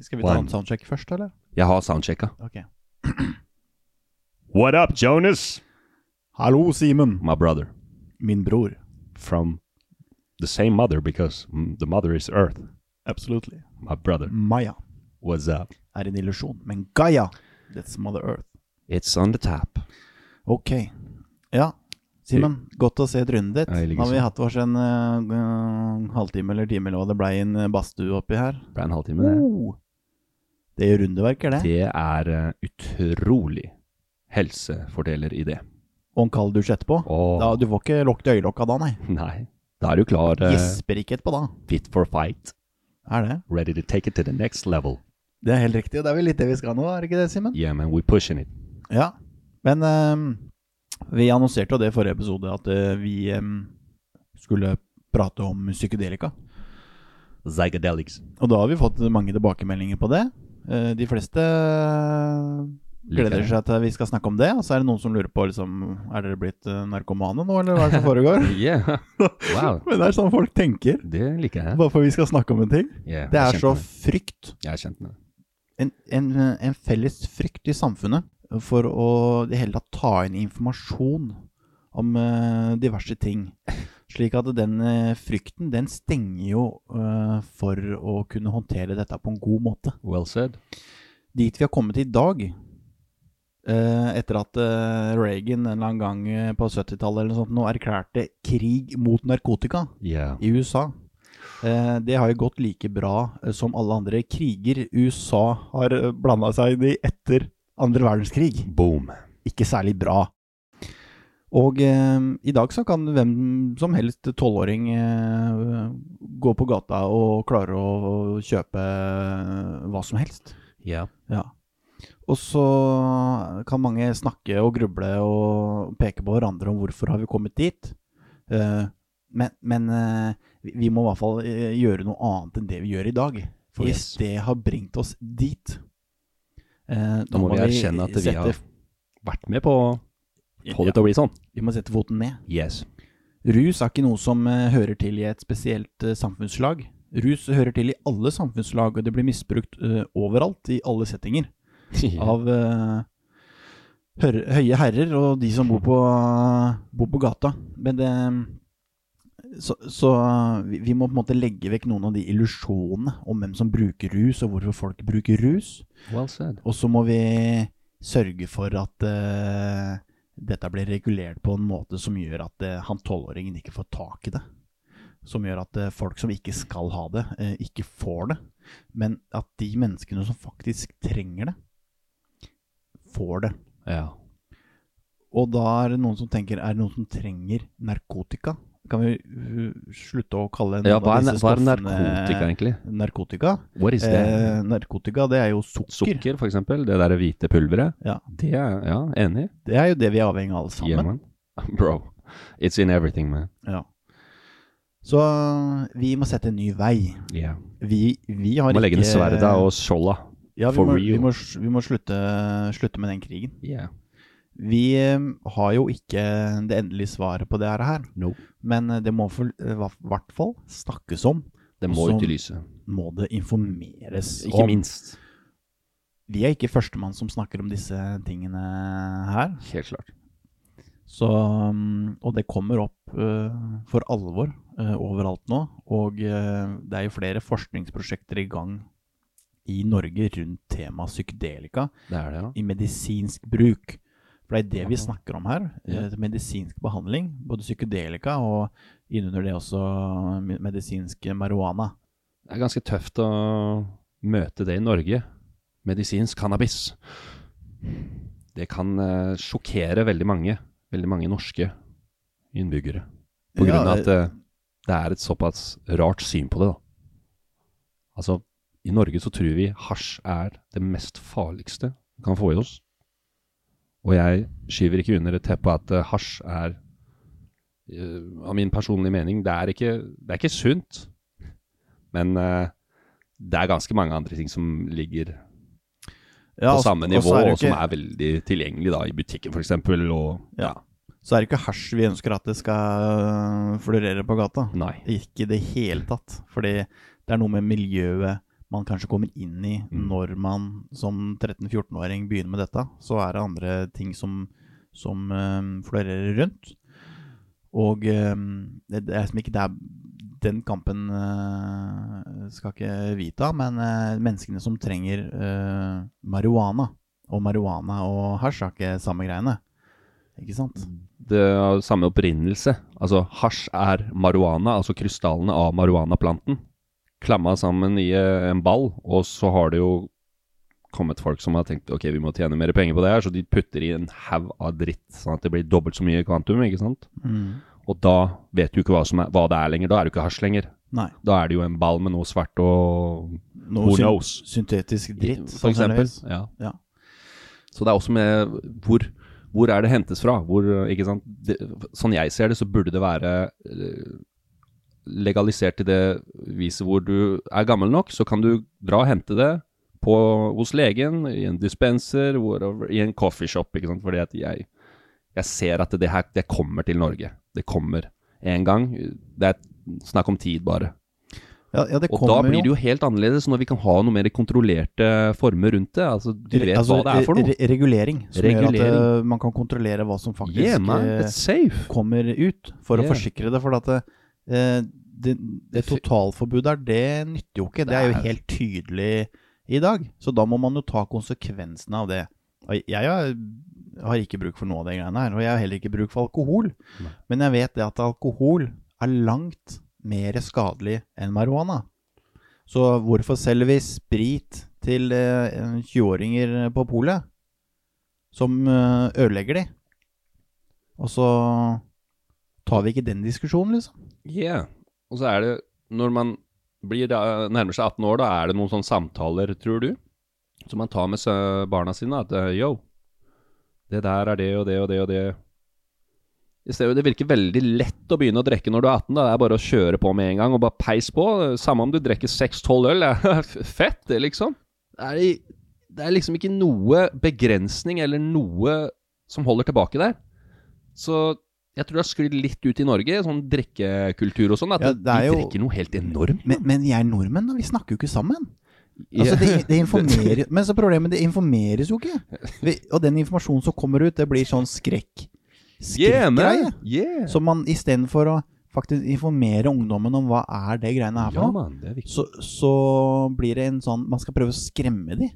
Skal vi ta en soundcheck først, eller? Jeg har soundchecka. Ok. What up, Jonas? Hallo, Simen. My brother. Min bror. From the same mother because the mother is Earth. Absolutely. My brother. Maya What's up? er en illusjon, men Gaia, that's Mother Earth. It's on the tap. Ok. Ja. Simen, godt å se trynet ditt. Ja, Nå har vi hatt oss en eh, halvtime eller time eller hva det ble i en badstue oppi her. Det ble en halvtime, det. Oh. Det gjør rundeverker, det. Det er eh, utrolig helsefordeler i det. Og en kald dusj etterpå. Åh. Da, du får ikke lukket øyelokka da, nei. Nei. Da er du klar. Gisper Gjesper ikke etterpå da. fit for fight. Er det? Ready to take it to the next level. Det er helt riktig. og Det er vel litt det vi skal nå, er det ikke det, Simen? Yeah, man, we're pushing it. Ja, men ehm, vi annonserte jo det i forrige episode at uh, vi um, skulle prate om psykedelika. Psychedelics. Og da har vi fått mange tilbakemeldinger på det. Eh, de fleste gleder seg til vi skal snakke om det. Og så er det noen som lurer på liksom, er dere blitt eh, narkomane nå, eller hva er det som foregår? Yeah. Wow. Men det er sånn folk tenker. Det liker jeg. Bare for vi skal snakke om en ting. Yeah, Det er så med. frykt. Jeg er kjent med det. en, en, en felles frykt i samfunnet for å i det hele tatt ta inn informasjon om uh, diverse ting. Slik at den eh, frykten, den stenger jo uh, for å kunne håndtere dette på en god måte. Well said. Dit vi har kommet i dag, uh, etter at uh, Reagan en eller annen gang på 70-tallet eller noe sånt nå erklærte krig mot narkotika Yeah. i USA. Eh, det har jo gått like bra som alle andre kriger USA har blanda seg i etter andre verdenskrig. Boom. Ikke særlig bra. Og eh, i dag så kan hvem som helst tolvåring eh, gå på gata og klare å kjøpe eh, hva som helst. Ja. Ja. Og så kan mange snakke og gruble og peke på hverandre om hvorfor har vi kommet dit. Eh, men men eh, vi- må i hvert fall eh, gjøre noe annet enn det vi gjør i dag. For hvis Yes. det har bringt oss dit, eh, Da må vi erkjenne at vi har vært med på få det til å bli sånn. vi må sette foten ned. Yes. Rus er ikke noe som eh, hører til i et spesielt eh, samfunnslag. Rus hører til i alle samfunnslag, og det blir misbrukt eh, overalt, i alle settinger. av høye herrer og de som bor på, bor på gata. Men det Så, så vi, vi må på en måte legge vekk noen av de illusjonene om hvem som bruker rus, og hvorfor folk bruker rus. Well said. Og så må vi sørge for at eh, dette blir regulert på en måte som gjør at eh, han tolvåringen ikke får tak i det. Som gjør at eh, folk som ikke skal ha det, eh, ikke får det. Men at de menneskene som faktisk trenger det, får det. Ja. Og da er det noen som tenker Er det noen som trenger narkotika? Kan vi uh, slutte å kalle noen ja hva, er, hva er narkotika, egentlig? narkotika? What is that? Eh, narkotika, det er jo sukker. Sukker, eksempel. Det der hvite pulveret. Ja. Det er Ja, enig. Det er jo det vi er avhengig av alle sammen. Yeah. Bro. It's in everything, man. Ja. Så vi må sette en ny vei. Ja. Vi, vi har Må legge ned ikke sverda og skjolda. ja, vi må. Vi må, vi må slutte, slutte med den krigen. Yeah. Vi eh, har jo ikke det endelige svaret på det her, No. men det må i hvert fall snakkes om. Det må ut i lyset. Må det informeres Ikke om. minst. Vi er ikke førstemann som snakker om disse tingene her. Helt klart. Så, um, og det kommer opp uh, for alvor uh, overalt nå. Og uh, det er jo flere forskningsprosjekter i gang i Norge rundt temaet psykedelika Det er det, ja. i medisinsk bruk. For det er det vi snakker om her. Ja. eh, Medisinsk behandling. Både psykedelika og innunder det også medisinsk marihuana. Det er ganske tøft å møte det i Norge. Medisinsk cannabis. Det kan eh, sjokkere veldig mange. Veldig mange norske innbyggere. På grunn av at det, det er et såpass rart syn på det, da. Altså, i Norge så tror vi hasj er det mest farligste vi kan få i oss. Og jeg skyver ikke under et teppe at eh, hasj er uh, Av min personlige mening, det er ikke, det er ikke sunt. Men uh, det er ganske mange andre ting som ligger Ja, på samme nivå, og, jo som er veldig tilgjengelig da, i butikken f.eks. Og Ja. Så er det ikke hasj vi ønsker at det skal florere på gata. Nei. Ikke i det hele tatt. Fordi det er noe med miljøet man kanskje kommer inn i Mm. når man som 13-14-åring begynner med dette. Så er det andre ting som, som øh, florerer rundt. Og øh, det, det er som ikke det er Den kampen uh, skal ikke vi ta, men uh, menneskene som trenger uh, marihuana Og marihuana og hasj er ikke samme greiene. Ikke sant? Det har samme opprinnelse. Altså, hasj er marihuana, altså krystallene av marihuanaplanten. Klamma sammen i en ball, og så har det jo kommet folk som har tenkt ok, vi må tjene mer penger på det her, så de putter i en haug av dritt, sånn at det blir dobbelt så mye kvantum, ikke sant? Mm. Og da vet du ikke hva, som er, hva det er lenger. Da er det jo ikke hasj lenger. Nei. Da er det jo en ball med noe svart og Noe Who knows? syntetisk dritt, For eksempel. Ja. Ja. Så det er også med hvor, hvor er det hentes fra? Hvor? Det, sånn jeg ser det, så burde det være eh, legalisert til det viset hvor du er gammel nok, så kan du dra og hente det på, hos legen, i en dispenser, whatever, i en coffeeshop, ikke sant? Fordi at jeg, jeg ser at det her, det kommer til Norge. Det kommer en gang. Det er snakk om tid, bare. Ja, ja, det Og da blir det jo helt annerledes når vi kan ha noe mer kontrollerte former rundt det. Altså, du vet altså, hva det er for noe. re- Regulering. Som gjør at Regulering. eh, man kan kontrollere hva som faktisk Yeah, man, it's safe. kommer ut, for å forsikre det. For at det, eh, det, det totalforbudet her, det nytter jo ikke. Det er jo helt tydelig i dag. Så da må man jo ta konsekvensene av det. Og Jeg har, ikke bruk for noe av de greiene her, og jeg har heller ikke bruk for alkohol. Nei. Men jeg vet det at alkohol er langt mer skadelig enn marihuana. Så hvorfor selger vi sprit til eh, 20-åringer på polet? Som eh, ødelegger de. Og så tar vi ikke den diskusjonen, liksom. Yeah. Og så er det, når man blir da, nærmer seg 18 år, da er det noen sånne samtaler, tror du, som man tar med barna sine, at eh, yo, det der er det og det og det og det. Det virker veldig lett å begynne å drikke når du er 18. Da. Det er bare å kjøre på med en gang og bare peis på. Samme om du drikker 6-12 øl. Det er fett, det, liksom. Det er, det er liksom ikke noe begrensning eller noe som holder tilbake der. Så jeg tror det har sklidd litt ut i Norge, sånn drikkekultur og sånn. At Ja, de jo- drikker noe helt enormt. Men, men vi er nordmenn, da. Vi snakker jo ikke sammen. Altså, det, det informerer, men så problemet det informeres jo ikke. Og den informasjonen som kommer ut, det blir sånn skrekk. Yeah, Skrekkgreie. man. Yeah. Så man istedenfor å faktisk informere ungdommen om hva er det greiene her for ja, noe, man, er viktig. så, så blir det en sånn Man skal prøve å skremme de.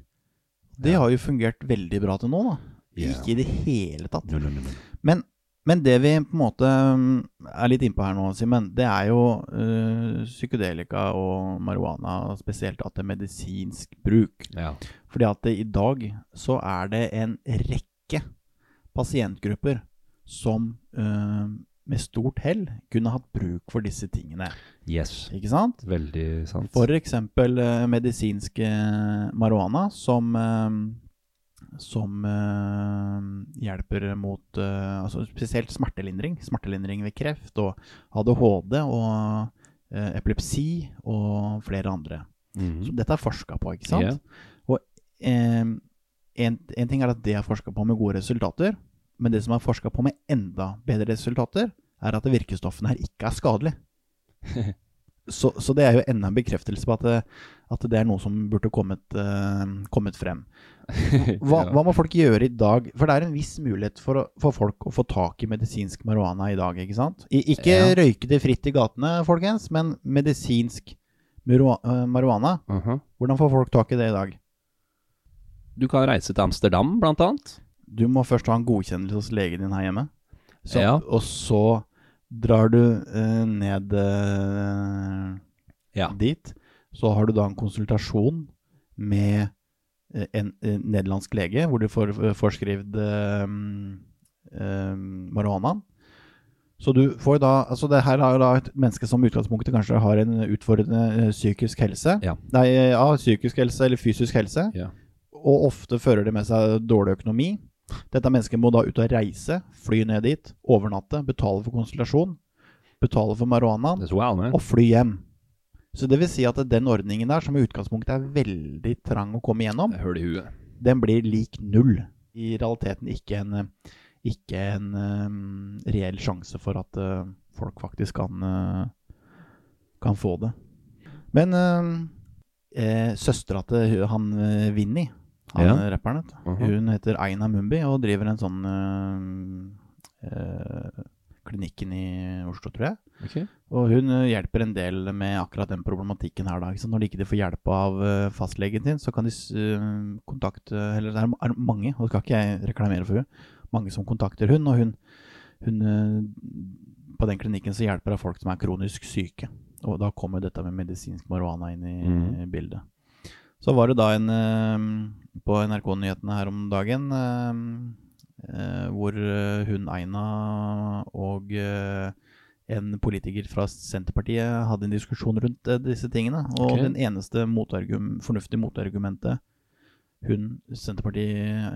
Det har jo fungert veldig bra til nå, da. Ja. Ikke i det hele tatt. No, no, no. Men, men det vi på en måte mm, er litt innpå her nå, Simen, det er jo øh, psykedelika og marihuana, spesielt at det er medisinsk bruk. Ja. Fordi at det, i dag så er det en rekke pasientgrupper som øh, med stort hell kunne hatt bruk for disse tingene. Yes. Ikke sant? Veldig sant. For eksempel eh, medisinsk marihuana som, som eh, hjelper mot eh, altså spesielt smertelindring. Smertelindring ved kreft og ADHD og eh, epilepsi og flere andre. Mm. Så dette er forska på, ikke sant? Yeah. Og eh, en, en ting er at det er forska på med gode resultater, men det som er forska på med enda bedre resultater, er at virkestoffene her ikke er skadelige. så, så det er jo enda en bekreftelse på at det, at det er noe som burde kommet, eh, kommet frem. Hva, hva må folk gjøre i dag? For det er en viss mulighet for, å- for folk å få tak i medisinsk marihuana i dag, ikke sant? I, ikke Ja. røyke det fritt i gatene, folkens, men medisinsk marihuana. Uh. Mhm. Hvordan får folk tak i det i dag? Du kan reise til Amsterdam, blant annet. Du må først ha en godkjennelse hos legen din her hjemme. Så, Ja. Og så drar du eh, ned eh, Ja. dit. Så har du da en konsultasjon med eh, en, en nederlandsk lege, hvor du får eh, forskrevet um, um, marihuana. Så du får da Altså, det her er jo da et menneske som i utgangspunktet kanskje har en utfordrende eh, psykisk helse. Ja. Nei, ja, psykisk helse eller fysisk helse. Ja. Og ofte fører det med seg dårlig økonomi. Dette mennesket må da ut og reise, fly ned dit, overnatte, betale for konsultasjon, betale for marihuana Det tror jeg, Anne. og fly hjem. Så det vil si at den ordningen der, som i utgangspunktet er veldig trang å komme gjennom, den blir lik null. I realiteten ikke en, ikke en um, reell sjanse for at uh, folk faktisk kan, uh, kan få det. Men uh, eh, søstera til han uh, Vinni, han Ja. rapperen, Mhm. hun heter Aina Mumbi og driver en sånn klinikken i Oslo, tror jeg. Okay. Og hun eh, hjelper en del med akkurat den problematikken her. da? Når de ikke får hjelp av eh, fastlegen sin, så kan de eh, kontakte Eller det er, mange, og det skal ikke jeg reklamere for hun mange som kontakter hun, og hun, hun På den klinikken så hjelper hun folk som er kronisk syke. Og da kommer dette med medisinsk marihuana inn i mm. bildet. Så var det da en på NRK-nyhetene her om dagen hvor eh, hun Aina og eh, en politiker fra Senterpartiet hadde en diskusjon rundt eh, disse tingene. Og okay. den eneste motargum, fornuftige motargumentet hun, eh,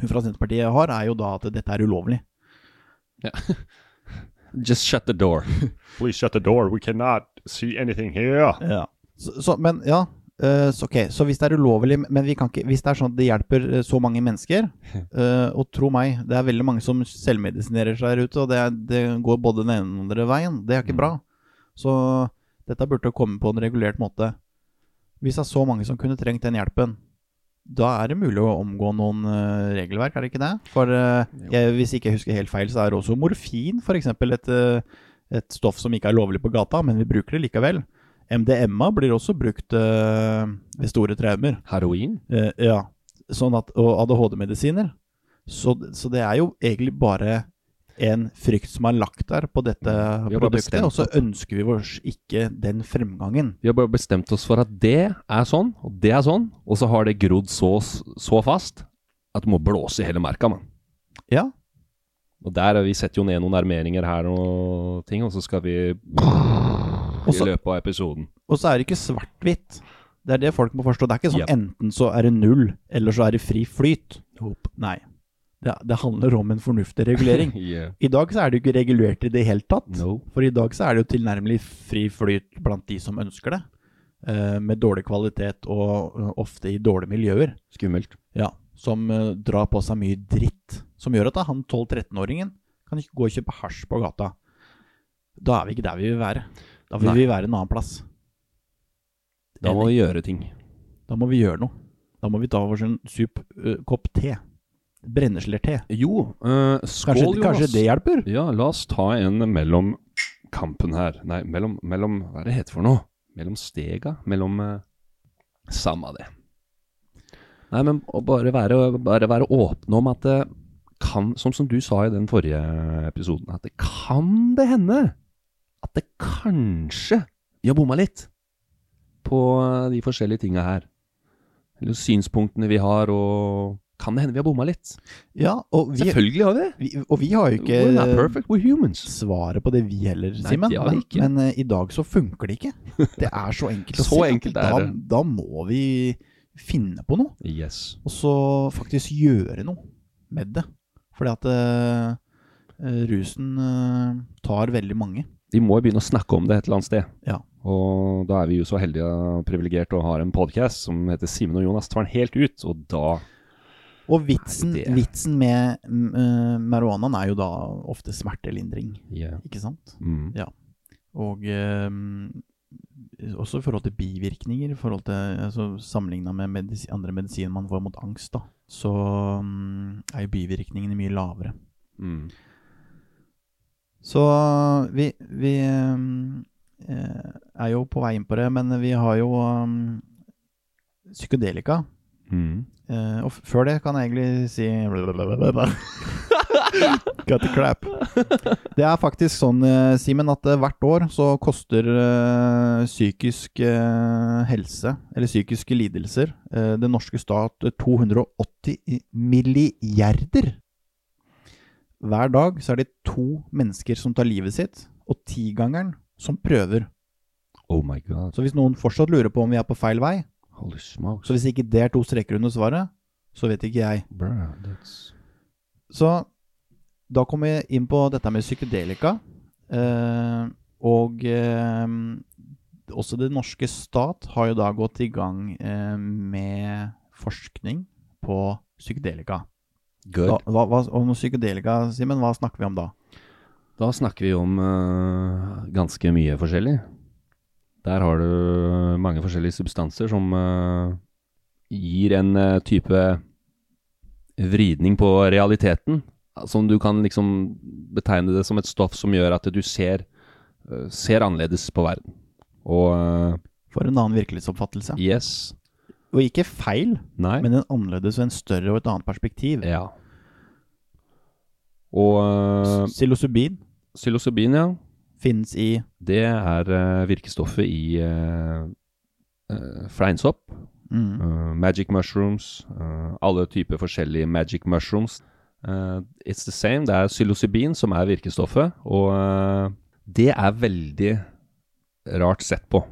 hun fra Senterpartiet har, er jo da at dette er ulovlig. Just shut the door. Please shut the door. We cannot see anything here. Ja. Så, så, men ja, eh, så, ok, så hvis det er ulovlig Men vi kan ikke, hvis det er sånn at det hjelper eh, så mange mennesker uh, Og tro meg, det er veldig mange som selvmedisinerer seg der ute, og det, er, det går både den ene og den andre veien. Det er ikke bra. Så dette burde komme på en regulert måte. Hvis det er så mange som kunne trengt den hjelpen, da er det mulig å omgå noen uh, regelverk, er det ikke det? For uh, jeg, hvis ikke jeg husker helt feil, så er også morfin f.eks. Et, et stoff som ikke er lovlig på gata, men vi bruker det likevel. MDMA blir også brukt eh, ved store traumer. Heroin? Eh, ja, sånn at, og ADHD-medisiner. Så, så det er jo egentlig bare en frykt som er lagt der på dette produktet, og så ønsker vi oss ikke den fremgangen. Vi har bare bestemt oss for at det er sånn, og det er sånn, og så har det grodd så, så fast at du må blåse i hele merka, mann. Ja, Og der, Vi setter jo ned noen armeringer her og ting, og så skal vi Og i løpet av episoden. og så er det ikke svart-hvitt. Det er det folk må forstå. Det er ikke sånn yep. enten så er det null, eller så er det fri flyt. Nei. Det, det handler om en fornuftig regulering. Yeah. I dag så er det jo ikke regulert i det hele tatt. No. For i dag så er det jo tilnærmelig fri flyt blant de som ønsker det. Eh, med dårlig kvalitet og uh, ofte i dårlige miljøer. Skummelt. Ja, Som uh, drar på seg mye dritt. Som gjør at da, han 12-13-åringen kan ikke gå og kjøpe hasj på gata. Da er vi ikke der vi vil være. Da vil Nei. vi være en annen plass. Da må vi gjøre ting. Da må vi gjøre noe. Da må vi ta oss en sup uh, kopp te. Brenneslerte. Jo, uh, skål, Kanskje, kanskje det hjelper? Ja, la oss ta en mellom kampen her. Nei, mellom, mellom Hva er det heter for noe? Mellom stega? Mellom uh, Samme det. Nei, men bare være, bare være åpne om at det kan, som, som du sa i den forrige episoden, at det kan det hende at det kanskje vi har bomma litt på de forskjellige tinga her. Eller synspunktene vi har, og kan det hende vi har bomma litt? Ja, og vi, Selvfølgelig har vi det. vi, og vi har jo ikke We're not perfect, we're humans. svaret på det vi heller, Simen. Men, men uh, i dag så funker det ikke. Det er så enkelt å Så si. enkelt er da, det. Da må vi finne på noe, Yes. og så faktisk gjøre noe med det. Fordi at eh, rusen uh, tar veldig mange. Vi må jo begynne å snakke om det et eller annet sted. Ja. Og da er vi jo så heldige og privilegerte og har en podkast som heter Simen og Jonas tar den helt ut, og da Og vitsen, vitsen med uh, marihuanaen er jo da ofte smertelindring, yeah. ikke sant? mm. Ja. Og eh, også i forhold til bivirkninger, i forhold til altså, sammenligna med medisi andre medisiner man får mot angst, da, så um, er jo bivirkningene mye lavere. Mm. Så vi, vi eh, er jo på vei inn på det, men vi har jo um, psykedelika. Mm. Eh, og før det kan jeg egentlig si Got the crap. Det er faktisk sånn, eh, Simen, at eh, hvert år så koster eh, psykisk eh, helse, eller psykiske lidelser, eh, den norske stat eh, 280 milliarder. Hver dag så er det to mennesker som tar livet sitt, og tigangeren som prøver. Oh my god. Så hvis noen fortsatt lurer på om vi er på feil vei, Holy smokes. så hvis ikke det er to streker under svaret, så vet ikke jeg. Bruh, that's Så da kommer vi inn på dette med psykedelika. Eh, og eh, også det norske stat har jo da gått i gang eh, med forskning på psykedelika. Good. Hva, hva, om psykedelika, Simen, hva snakker vi om da? Da snakker vi om uh, ganske mye forskjellig. Der har du mange forskjellige substanser som uh, gir en uh, type vridning på realiteten. Som du kan liksom betegne det som et stoff som gjør at du ser, ser annerledes på verden. Og For en annen virkelighetsoppfattelse. yes. Og ikke feil, Nei. men en annerledes og en større og et annet perspektiv. ja. Og eh, Psilocybin psilocybin, ja. finnes i Det er uh, virkestoffet i uh, fleinsopp. mm, Uh, magic mushrooms, uh, alle typer forskjellige magic mushrooms. Uh, it's the same. Det er psilocybin som er virkestoffet, og uh, det er veldig rart sett på.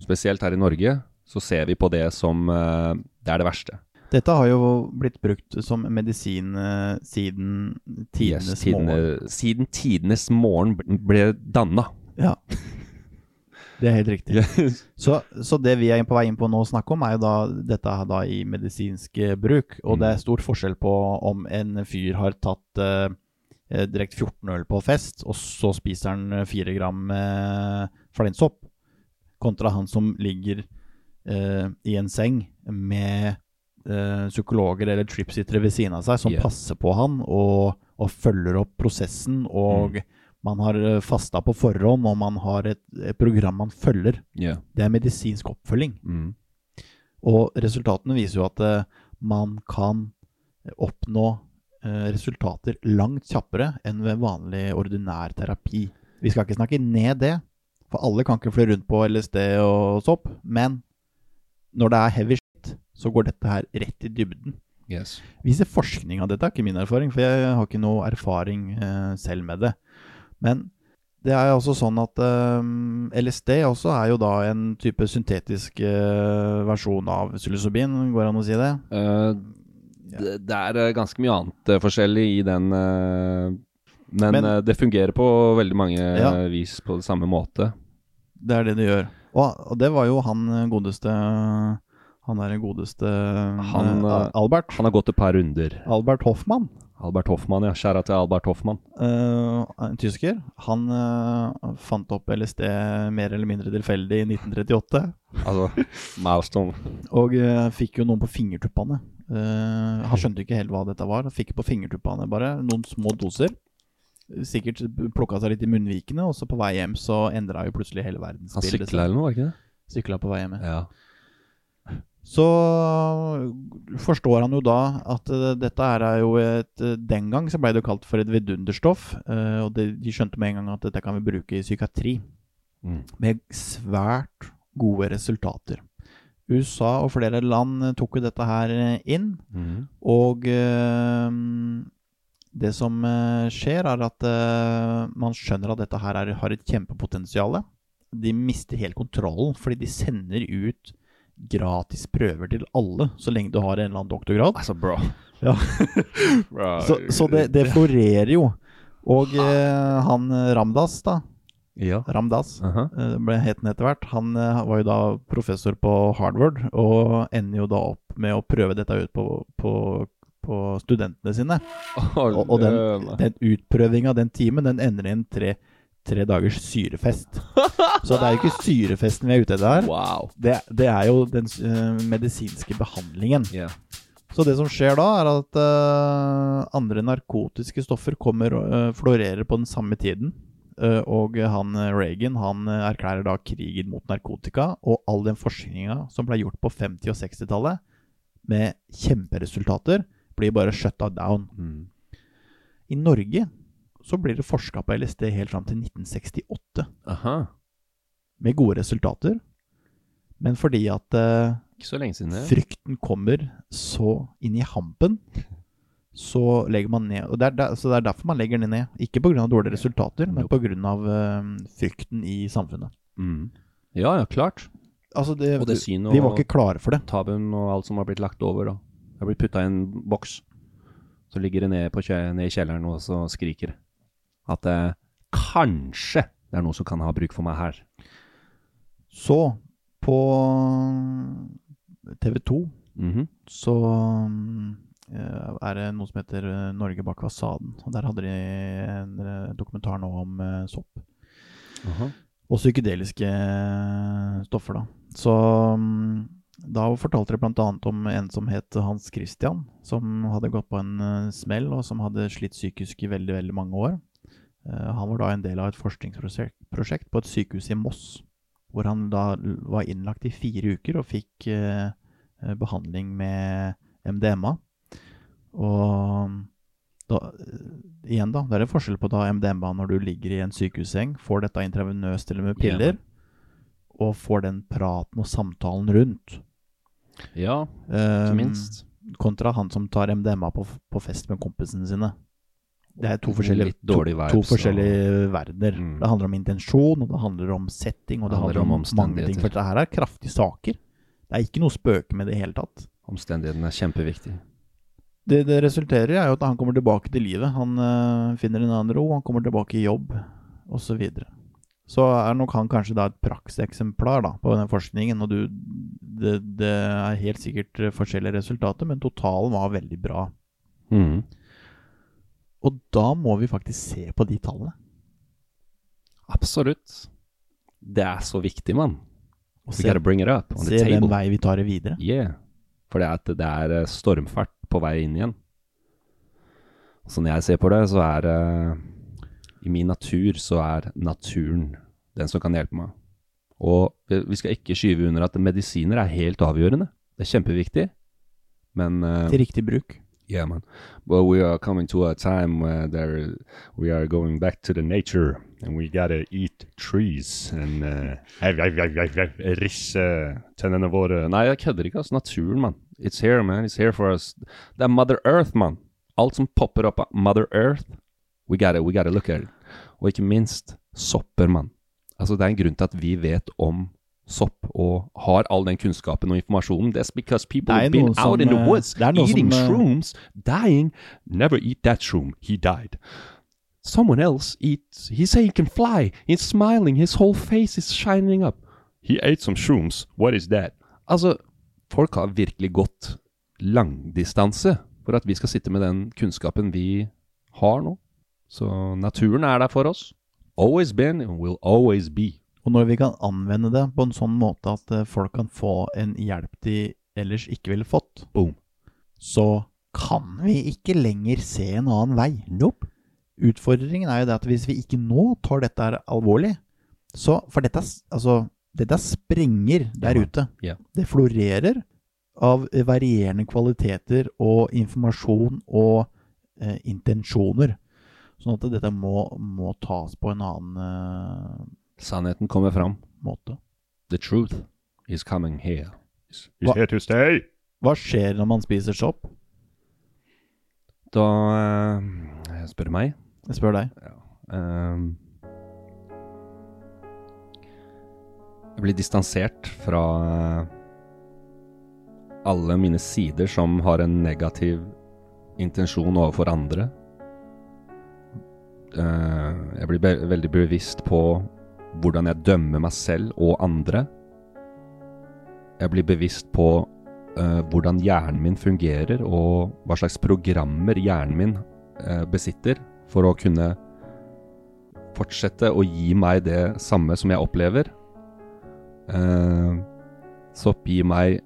Spesielt her i Norge så ser vi på det som uh, det er det verste. Dette har jo blitt brukt som medisin eh, siden tidenes Yes, tidene, morgen. siden tidenes morgen ble danna. Ja. Det er helt riktig. Så, så det vi er på vei inn på nå å snakke om, er jo da dette da i medisinsk eh, bruk. Og det er stor forskjell på om en fyr har tatt eh, eh, direkte 14 øl på fest, og så spiser han eh, 4 gram eh, fleinsopp, kontra han som ligger eh, i en seng med uh, psykologer eller tripsittere ved siden av seg som Yeah. passer på han og, og følger opp prosessen, og man har eh, fasta på forhånd, og man har et, et program man følger. Yeah. Det er medisinsk oppfølging. Mm. Og resultatene viser jo at uh, man kan oppnå resultater langt kjappere enn ved vanlig ordinær terapi. Vi skal ikke snakke ned det, for alle kan ikke fly rundt på LSD og sopp, men når det er heavy shit, så går dette her rett i dybden. Yes. Viser forskning av dette, er ikke min erfaring, for jeg har ikke noe erfaring eh, selv med det. Men det er også sånn at eh, LSD også er jo da en type syntetisk eh, versjon av psilocybin, går det an å si det? Uh, det, det er eh, ganske mye annet eh, forskjellig i den eh, Men, Men- det fungerer på veldig mange Ja. vis på samme måte. Det er det det gjør. Og, og det var jo han eh, godeste Han der godeste Han, eh, eh, Albert. Han har gått et par runder. Albert Hoffmann, Albert Hoffmann, ja. Skjæra til Albert Hoffmann. Uh, en tysker, han uh, fant opp LSD mer eller mindre tilfeldig i 1938. Altså milestone. Og uh, fikk jo noen på fingertuppene. Eh, han skjønte ikke helt hva dette var. Fikk på fingertuppene bare noen små doser. Sikkert plukka seg litt i munnvikene, og så på vei hjem så endra jo plutselig hele Han verdensbildet sykla eller noe, var ikke det? Sykla på vei hjem. ja. Så forstår han jo da at eh, dette er jo et eh, Den gang så ble det jo kalt for et vidunderstoff. eh, og de skjønte med en gang at dette kan vi bruke i psykiatri. Mm. Med svært gode resultater. USA og flere land tok jo dette her inn. Mm. Og eh, det som eh, skjer, er at eh, man skjønner at dette her er, har et kjempepotensial. De mister helt kontrollen, fordi de sender ut gratis prøver til alle, så lenge du har en eller annen doktorgrad. Altså, bro. Ja. bro. Så, så det, det florerer jo. Og eh, han eh, Ramdas, da, Ja. Ramdas, uh -huh. ble het han etter hvert. Han var jo da professor på Harvard, og ender jo da opp med å prøve dette ut på, på, på studentene sine. Og, og den, den utprøvinga, den timen, den ender i en tre, tre dagers syrefest. Så det er jo ikke syrefesten vi er ute etter her. Wow. Det, det er jo den uh, medisinske behandlingen. Yeah. Så det som skjer da, er at uh, andre narkotiske stoffer kommer og uh, florerer på den samme tiden. Uh, og han Reagan han erklærer da krigen mot narkotika, og all den forskninga som ble gjort på 50- og 60-tallet, med kjemperesultater, blir bare shutta down. Mm. I Norge så blir det forska på LSD helt fram til 1968, Aha. med gode resultater. Men fordi at eh, siden det. frykten kommer så inn i hampen, så legger man ned. Og det er, der, så det er derfor man legger den ned. Ikke pga. dårlige resultater, men pga. Uh, frykten i samfunnet. Mm. Ja, ja, klart. Altså det, Og det synet og vi var ikke klare for det. tabuen og alt som har blitt lagt over. da. Det har blitt putta i en boks. Så ligger det nede, på nede i kjelleren og så skriker at eh, kanskje det er noen som kan ha bruk for meg her. Så, på TV 2 Mhm. så eh, er det noe som heter eh, Norge bak fasaden. Og der hadde de en eh, dokumentar nå om sopp. Aha. og psykedeliske stoffer, da. Så mm, da fortalte de bl.a. om en som het Hans Christian, som hadde gått på en eh, smell, og som hadde slitt psykisk i veldig, veldig mange år. Eh, han var da en del av et forskningsprosjekt på et sykehus i Moss, hvor han da var innlagt i fire uker og fikk eh, eh, behandling med MDMA. Og da, eh, igjen da, det er en forskjell på da MDMA når du ligger i en sykehusseng, får dette intravenøst eller med piller, og får den praten og samtalen rundt. Ja, ikke minst. Kontra han som tar MDMA på, på fest med kompisene sine. Det er to forskjellige, to, vibes, to, forskjellige og... verdener. Mm. Det handler om intensjon, og det handler om setting, og det, handler om, mange ting. For dette her er kraftige saker. Det er ikke noe spøke med det i hele tatt. Omstendighetene er kjempeviktige. Det det resulterer i, er jo at han kommer tilbake til livet. Han øh, finner en annen ro, han kommer tilbake i jobb, osv. Så, er nok han kanskje da et prakseksemplar da, på den forskningen. Og du, det, det er helt sikkert øh, forskjellige resultater, men totalen var veldig bra. Mm. Og da må vi faktisk se på de tallene. Absolutt. Det er så viktig, mann. Og se, gotta bring it up on se hvem vei vi tar det videre. Yeah. For det er, at det er eh, stormfart på vei inn igjen. Så når jeg ser på det, så er det I min natur så er naturen den som kan hjelpe meg. Og vi skal ikke skyve under at medisiner er helt avgjørende. Det er kjempeviktig. Men uh, Til riktig bruk. Yeah, man. But we are coming to a time where there, we are going back to the nature, and we gotta eat trees and uh, risse tennene våre. Nei, jeg kødder ikke, altså. Naturen, mann. It's here, man. It's here for us. Det er Mother Earth, mann. Alt som popper opp av Mother Earth, we gotta, we gotta look at it. Og ikke minst sopper, mann. Altså, det er en grunn til at vi vet om sopp og har all den kunnskapen og informasjonen. That's because people have been som, out in the eh, woods eating som, eh, shrooms, dying. Never eat that shroom. He died. Someone else eats. He say he can fly. He's smiling. His whole face is shining up. He ate some shrooms. What is that? Altså, folk har virkelig gått langdistanse for at vi skal sitte med den kunnskapen vi har nå. Så naturen er der for oss. Always been and will always be. Og når vi kan anvende det på en sånn måte at eh, folk kan få en hjelp de ellers ikke ville fått, Boom. så kan vi ikke lenger se en annen vei. Nope. Utfordringen er jo det at hvis vi ikke nå tar dette her alvorlig, så For dette, altså, dette sprenger der Ja, ute. Yeah. Det florerer av varierende kvaliteter og informasjon og eh, intensjoner. Sånn at dette må, må tas på en annen eh, Sannheten kommer fram. måte. The truth is coming here. It's hva, here to stay. Hva skjer når man spiser sopp? Da Jeg spør meg. Jeg spør deg. Ehm, jeg blir distansert fra eh, alle mine sider som har en negativ intensjon overfor andre. Eh, jeg blir be veldig bevisst på hvordan jeg dømmer meg selv og andre. Jeg blir bevisst på uh, hvordan hjernen min fungerer, og hva slags programmer hjernen min uh, besitter for å kunne fortsette å gi meg det samme som jeg opplever. Uh, sopp gir meg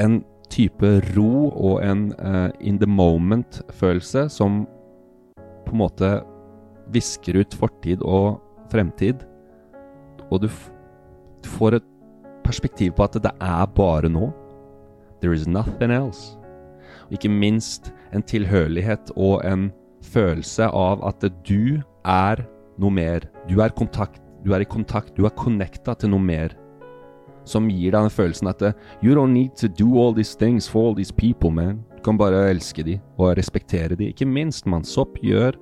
en type ro og en uh, in the moment-følelse som på en måte visker ut fortid og fremtid. Og du, du får et perspektiv på at det er bare nå. There is nothing else. Og ikke minst en tilhørighet og en følelse av at du er noe mer. Du er, kontakt, du er i kontakt, du er connecta til noe mer. Som gir deg den følelsen at You don't need to do all these things for all these people, man. Du kan bare elske de og respektere de. Ikke minst, mann. Sopp gjør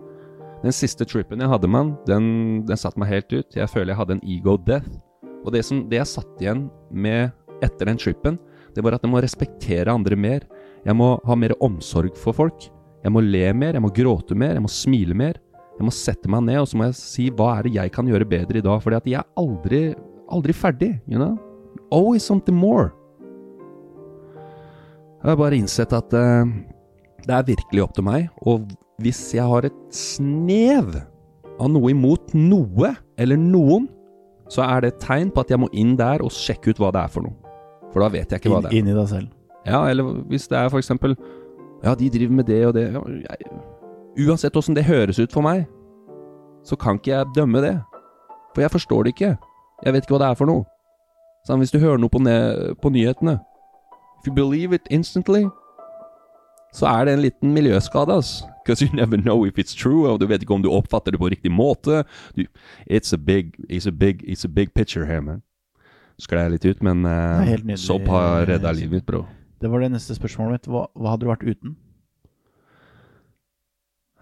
Den siste trippen jeg hadde, mann, den, den satte meg helt ut. Jeg føler jeg hadde en ego death. Og det, som, det jeg satt igjen med etter den trippen, det var at jeg må respektere andre mer. Jeg må ha mer omsorg for folk. Jeg må le mer, jeg må gråte mer, jeg må smile mer. Jeg må sette meg ned og så må jeg si hva er det jeg kan gjøre bedre i dag. Fordi at jeg er aldri, aldri ferdig. you know? Always something more. Jeg har bare innsett at uh, det er virkelig opp til meg. Og hvis jeg har et snev av noe imot noe eller noen, så er det et tegn på at jeg må inn der og sjekke ut hva det er for noe. For da vet jeg ikke hva det er. Inn i deg selv. Ja, eller hvis det er for eksempel Ja, de driver med det og det. Jeg, uansett åssen det høres ut for meg, så kan ikke jeg dømme det. For jeg forstår det ikke. Jeg vet ikke hva det er for noe. Sånn, hvis du hører noe på, på nyhetene If you believe it instantly, så er det en liten miljøskade, ass. Because you never know if it's true, og du vet ikke om du oppfatter det på riktig måte. Du, it's, a big, it's, a big, it's a big picture here, man. Sklei litt ut, men uh, sopp har redda livet mitt, bro. Det var det neste spørsmålet mitt. Hva, hva hadde du vært uten?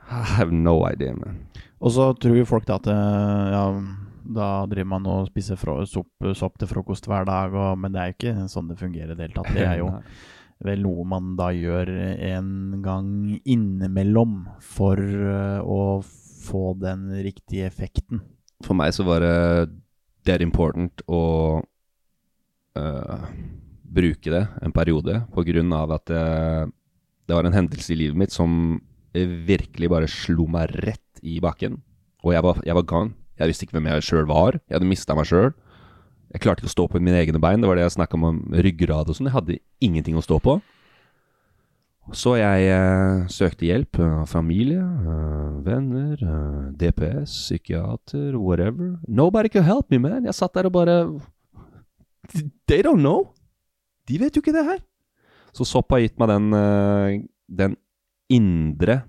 I have no idea, man. Og så tror jo folk da at eh, ja, da driver man og spiser sopp, sopp til frokost hver dag, og, men det er jo ikke sånn det fungerer i det hele tatt. Det er jo vel noe man da gjør en gang innimellom for eh, å få den riktige effekten. For meg så var det dead important å uh, bruke det en periode, på grunn av at det, det var en hendelse i livet mitt som virkelig bare slo meg rett i bakken. Og jeg var, jeg var gone. Jeg visste ikke hvem jeg sjøl var. Jeg hadde mista meg sjøl. Jeg klarte ikke å stå på mine egne bein. Det var det jeg snakka om, om ryggrad og sånn. Jeg hadde ingenting å stå på. Så jeg eh, søkte hjelp av familie, eh, venner, eh, DPS, psykiater, whatever. Nobody could help me, man. Jeg satt der og bare They don't know. De vet jo ikke det her. Så sopp har gitt meg den, eh, den indre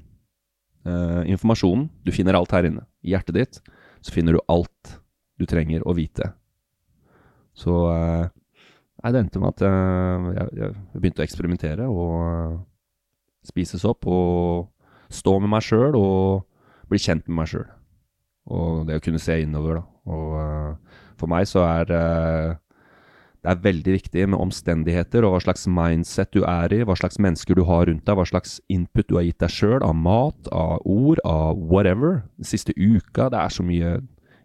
eh, informasjonen. Du finner alt her inne. I hjertet ditt så finner du alt du trenger å vite. Så eh, nei, det endte med at eh, jeg, jeg begynte å eksperimentere og spises spise sopp og stå med meg sjøl og bli kjent med meg sjøl. Og det å kunne se innover, da. Og eh, for meg så er eh, det er veldig viktig med omstendigheter og hva slags mindset du er i, hva slags mennesker du har rundt deg, hva slags input du har gitt deg sjøl av mat, av ord, av whatever. Den siste uka. Det er så mye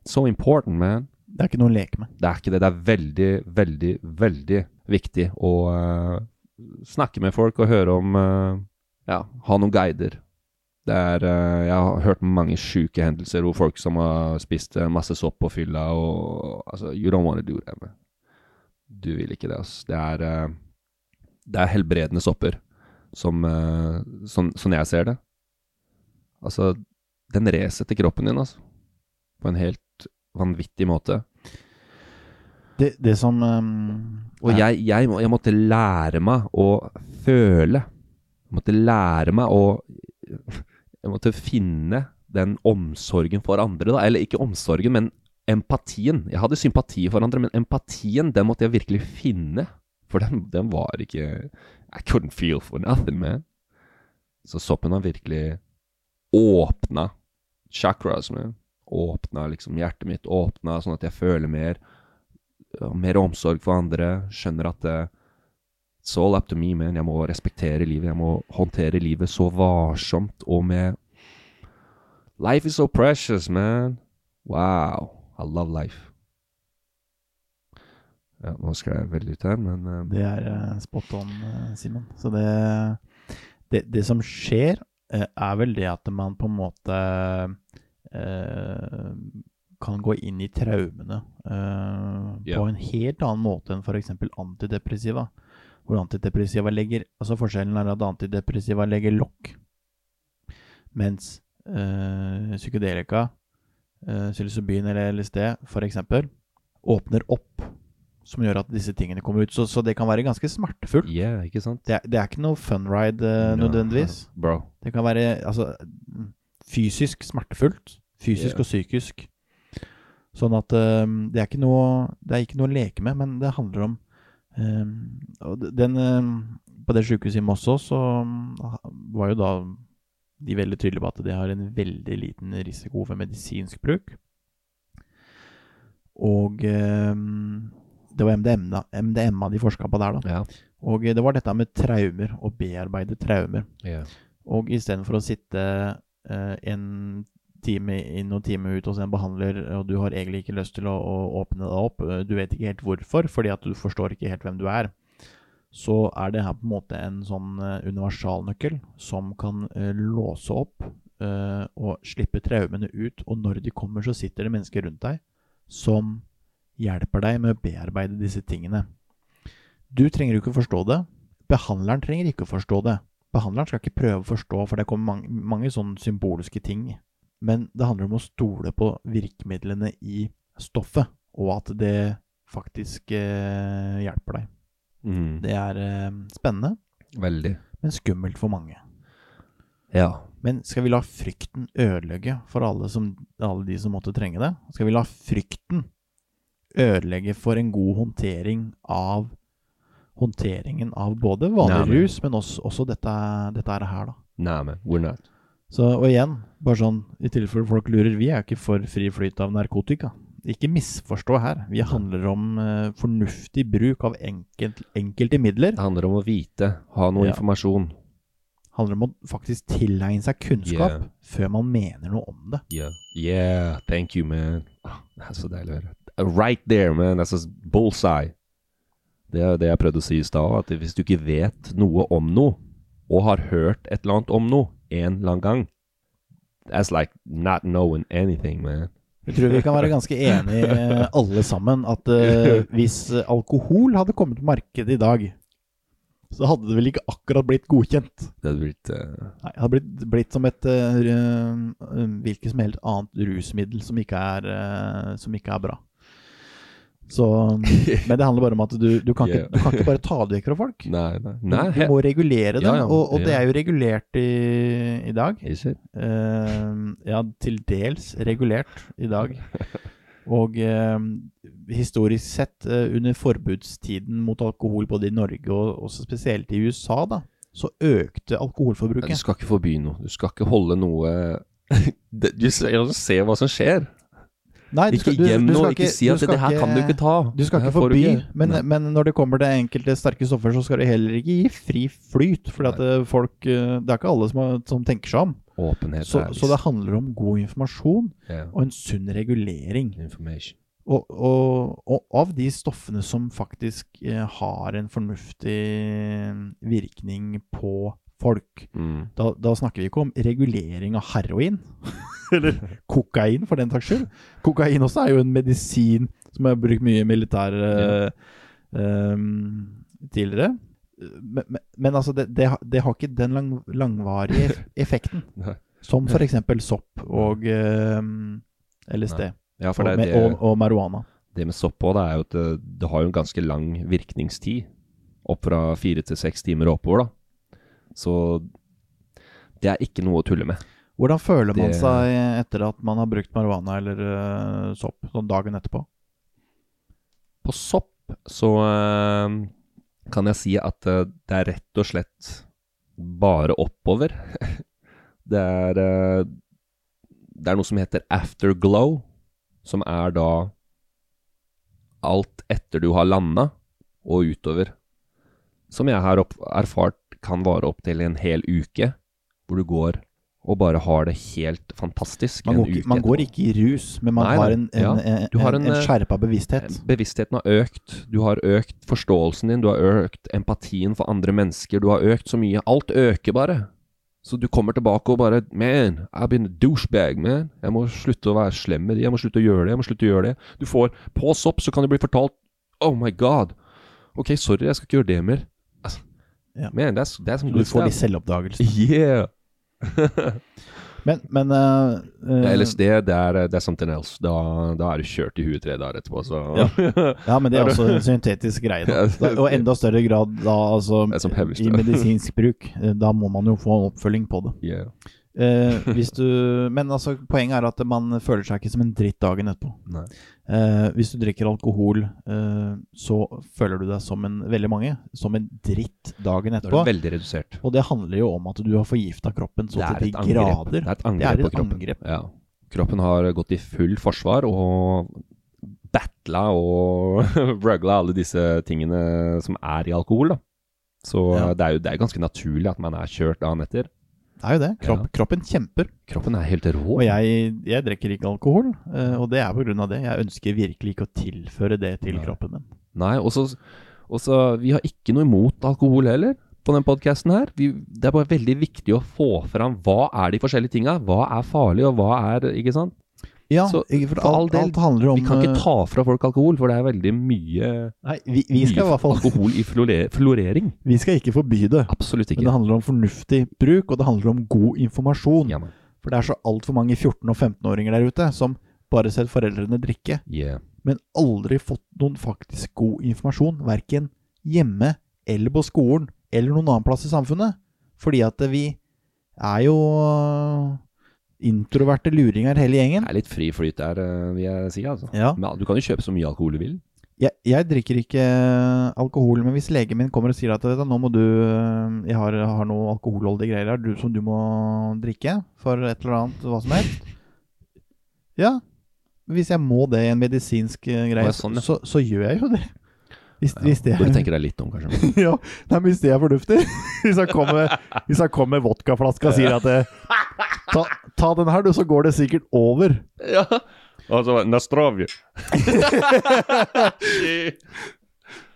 so important, man. Det er ikke noe å leke med. Det er ikke det. Det er veldig, veldig, veldig viktig å uh, snakke med folk og høre om uh, Ja, ha noen guider. Det er uh, Jeg har hørt mange sjuke hendelser hvor folk som har spist masse sopp på fylla og Altså, you don't want to do that, man. Du vil ikke det, altså. Det er eh, Det er helbredende sopper, som som, Sånn sånn jeg ser det. Altså, den resetter kroppen din, altså. På en helt vanvittig måte. Det, det som um, Og jeg, jeg, jeg måtte lære meg å føle. Jeg måtte lære meg å Jeg måtte finne den omsorgen for andre, da. Eller ikke omsorgen, men empatien. Jeg hadde sympati for andre, men empatien, den måtte jeg virkelig finne. For den, den var ikke I couldn't feel for nothing, man. Så soppen har virkelig åpna chakras, man. Åpna liksom hjertet mitt, åpna sånn at jeg føler mer. Mer omsorg for andre. Skjønner at det, It's all up to me, man. Jeg må respektere livet. Jeg må håndtere livet så varsomt og med Life is so precious, man. Wow. I love life. Ja, nå skal jeg veldig ut her, men uh, Det er uh, spot on, eh, Simen. Så det, det Det som skjer, uh, er vel det at man på en måte kan gå inn i traumene Ja. på en helt annen måte enn f.eks. antidepressiva. Hvor antidepressiva legger Altså Forskjellen er at antidepressiva legger lokk, mens psykedelika, psilocybin eller LSD f.eks., åpner opp, som gjør at disse tingene kommer ut. Så, så det kan være ganske smertefullt. yeah, ikke sant? Det er, det er ikke noe fun ride eh, No, nødvendigvis. Bro. Det kan være altså, fysisk smertefullt. Fysisk Yeah. og psykisk. Sånn at eh, det er ikke noe Det er ikke noe å leke med, men det handler om um, den, eh, På det sykehuset i Moss også, så var jo da de veldig tydelige på at de har en veldig liten risiko for medisinsk bruk. Og eh, det var MDMA, MDMA de forska på der, da. Ja. Og eh, det var dette med traumer, å bearbeide traumer. Ja. Og istedenfor å sitte eh, en time inn og time ut hos en behandler, og du har egentlig ikke lyst til å, å åpne deg opp, eh, du vet ikke helt hvorfor, fordi at du forstår ikke helt hvem du er, så er det her på en måte en sånn eh, universalnøkkel som kan eh, låse opp eh, og slippe traumene ut. Og når de kommer, så sitter det mennesker rundt deg som hjelper deg med å bearbeide disse tingene. Du trenger jo ikke å forstå det. Behandleren trenger ikke å forstå det. Behandleren skal ikke prøve å forstå, for det kommer mange, mange sånne symbolske ting. Men det handler om å stole på virkemidlene i stoffet, og at det faktisk hjelper deg. Mm. Det er eh, spennende, Veldig. men skummelt for mange. Ja. Men skal vi la frykten ødelegge for alle, som, alle de som måtte trenge det? Skal vi la frykten ødelegge for en god håndtering av håndteringen av både vanlig Nei, men- rus, men også, også dette, dette her, da. Nah, man. We're not. Så, og igjen, bare sånn i tilfelle folk lurer, vi er ikke for fri flyt av narkotika. Ikke misforstå her. Vi handler om uh, fornuftig bruk av enkelt, enkelte midler. Det handler om å vite, ha noe Ja. informasjon. handler om å faktisk tilegne seg kunnskap Yeah. før man mener noe om det. Yeah. Yeah, thank you, man. Oh, Det er så deilig å høre. Right there, man. That's a bullseye. Det er det jeg prøvde å si i stad, at hvis du ikke vet noe om noe, og har hørt et eller annet om noe en eller annen gang, that's like not knowing anything, man. Jeg tror vi kan være ganske enige alle sammen at uh, hvis eh, alkohol hadde kommet på markedet i dag, så hadde det vel ikke akkurat blitt godkjent. Det hadde blitt uh... Nei, det hadde blitt, blitt som et eh, eh, hvilket som helst annet rusmiddel som ikke er, eh, som ikke er bra. Så, men det handler bare om at du, du, kan, ikke, du kan ikke bare ta det vekk fra folk. Nei, nei. Du, nei du må regulere det, Ja, ja, og, og det er jo regulert i, i dag. Uh. Ja, til dels regulert i dag. Og uh, historisk sett, uh, under forbudstiden mot alkohol både i Norge og også spesielt i USA, da, så økte Ja, Du skal ikke forby noe. Du skal ikke holde noe Du ser- se hva som skjer. Nei, du Ikke skal- du- gjem noe. ikke, Ikke si at det her kan du ikke ta. Du skal ikke forby, ikke. men, men når det kommer til enkelte sterke stoffer, så skal du heller ikke gi fri flyt. For eh, folk eh, Det er ikke alle som, som tenker seg om. Åpenhet Så, så det handler om god informasjon ja. og en sunn regulering. Og, og, og av de stoffene som faktisk eh, har en fornuftig virkning på folk, Mm. da, da snakker vi ikke om regulering av heroin. Eller kokain, for den saks skyld. Kokain også er jo en medisin som er brukt mye i militær eh, ehm, tidligere. Men, men, men altså, det, det, har- det har ikke den lang, langvarige effekten. Som f.eks. sopp og ehm, LSD. Ja, Og, det, og, og marihuana. det med sopp òg, det er jo at det, det har jo en ganske lang virkningstid. Opp fra fire til seks timer og oppover, da. Så det er ikke noe å tulle med. Hvordan føler man Det- seg etter at man har brukt marihuana eller uh, sopp, sånn dagen etterpå? På sopp så uh, kan jeg si at uh, det er rett og slett bare oppover. det er Det er noe som heter afterglow, som er da alt etter du har landa og utover. Som jeg har erfart kan vare opptil en hel uke, hvor du går og bare har det helt fantastisk Man går, man går ikke i rus, men man Nei, har en, en, ja. har en, en, en eh, skjerpa bevissthet. Bevisstheten har økt, du har økt forståelsen din, du har økt empatien for andre mennesker, du har økt så mye. Alt øker bare. Så du kommer tilbake og bare Man, I've been a douchebag, man. Jeg må slutte å være slem med de, jeg må slutte å gjøre det, jeg må slutte å gjøre det. Du får pås opp, så kan du bli fortalt Oh my god. Ok, sorry, jeg skal ikke gjøre det mer. Ja. Man, that's, that's some Du får litt selvoppdagelse. Yeah. Men, men uh, uh, LSD, det er, det er something else. Da, da er du kjørt i huet tre dager etterpå, så Ja, men det er også en syntetisk greie. Da. Og enda større grad da, altså i medisinsk bruk. Eh, Da må man jo få oppfølging på det. Yeah. Uh, du, men altså, poenget er at man føler seg ikke som en dritt dagen etterpå. Nei. Eh, hvis du drikker alkohol, eh, så føler du deg som en veldig mange som en dritt dagen Da er etterpå. du veldig redusert. Og det handler jo om at du har forgifta kroppen så til de grader. Det er et angrep er et på kroppen. angrep. Ja. Kroppen har gått i full forsvar og battla og rugla alle disse tingene som er i alkohol. da. Så Ja. det, er jo, det er ganske naturlig at man er kjørt dagen etter. Det er jo det. Kropp, Ja. Kroppen kjemper. Kroppen er helt rå. Og jeg, jeg drikker ikke alkohol, eh, og det er av det. Jeg ønsker virkelig ikke å tilføre det til Nei. kroppen min. Nei, og så og så- Vi har ikke noe imot alkohol heller på den podkasten her. Vi, det er bare veldig viktig å få fram hva er de forskjellige tinga. Hva er farlig, og hva er Ikke sant? Ja, Så for for alt, del, alt handler om Vi kan ikke eh, ta fra folk alkohol, for det er veldig mye Nei, vi, vi mye fall alkohol i florering. Vi skal ikke forby det. Absolutt ikke. Men det handler om fornuftig bruk, og det handler om god informasjon. Ja. For det er så altfor mange 14- og 15-åringer der ute som bare ser foreldrene drikke, Yeah. men aldri fått noen faktisk god informasjon, verken hjemme eller på skolen eller noen annen plass i samfunnet. Fordi at vi er jo introverte luringer hele gjengen. Det er litt fri flyt der, eh, vil jeg si. altså. Ja. Men du kan jo kjøpe så mye alkohol du vil. Jeg, jeg drikker ikke øh, alkohol, men hvis legen min kommer og sier at nå må du øh, Jeg har, har noe alkoholholdige greier her som du må drikke for et eller annet, hva som helst. Ja. Hvis jeg må det i en medisinsk greie, ja, sånn, ja. så, så gjør jeg jo det. Hvis, hvis det du tenker deg litt om, kanskje. ja, nei, men hvis det er fornuftig Hvis han kommer, hvis han kommer med vodkaflaska og sier at det, ta, ta den her, du, så går det sikkert over. ja. Altså, Nastrovje.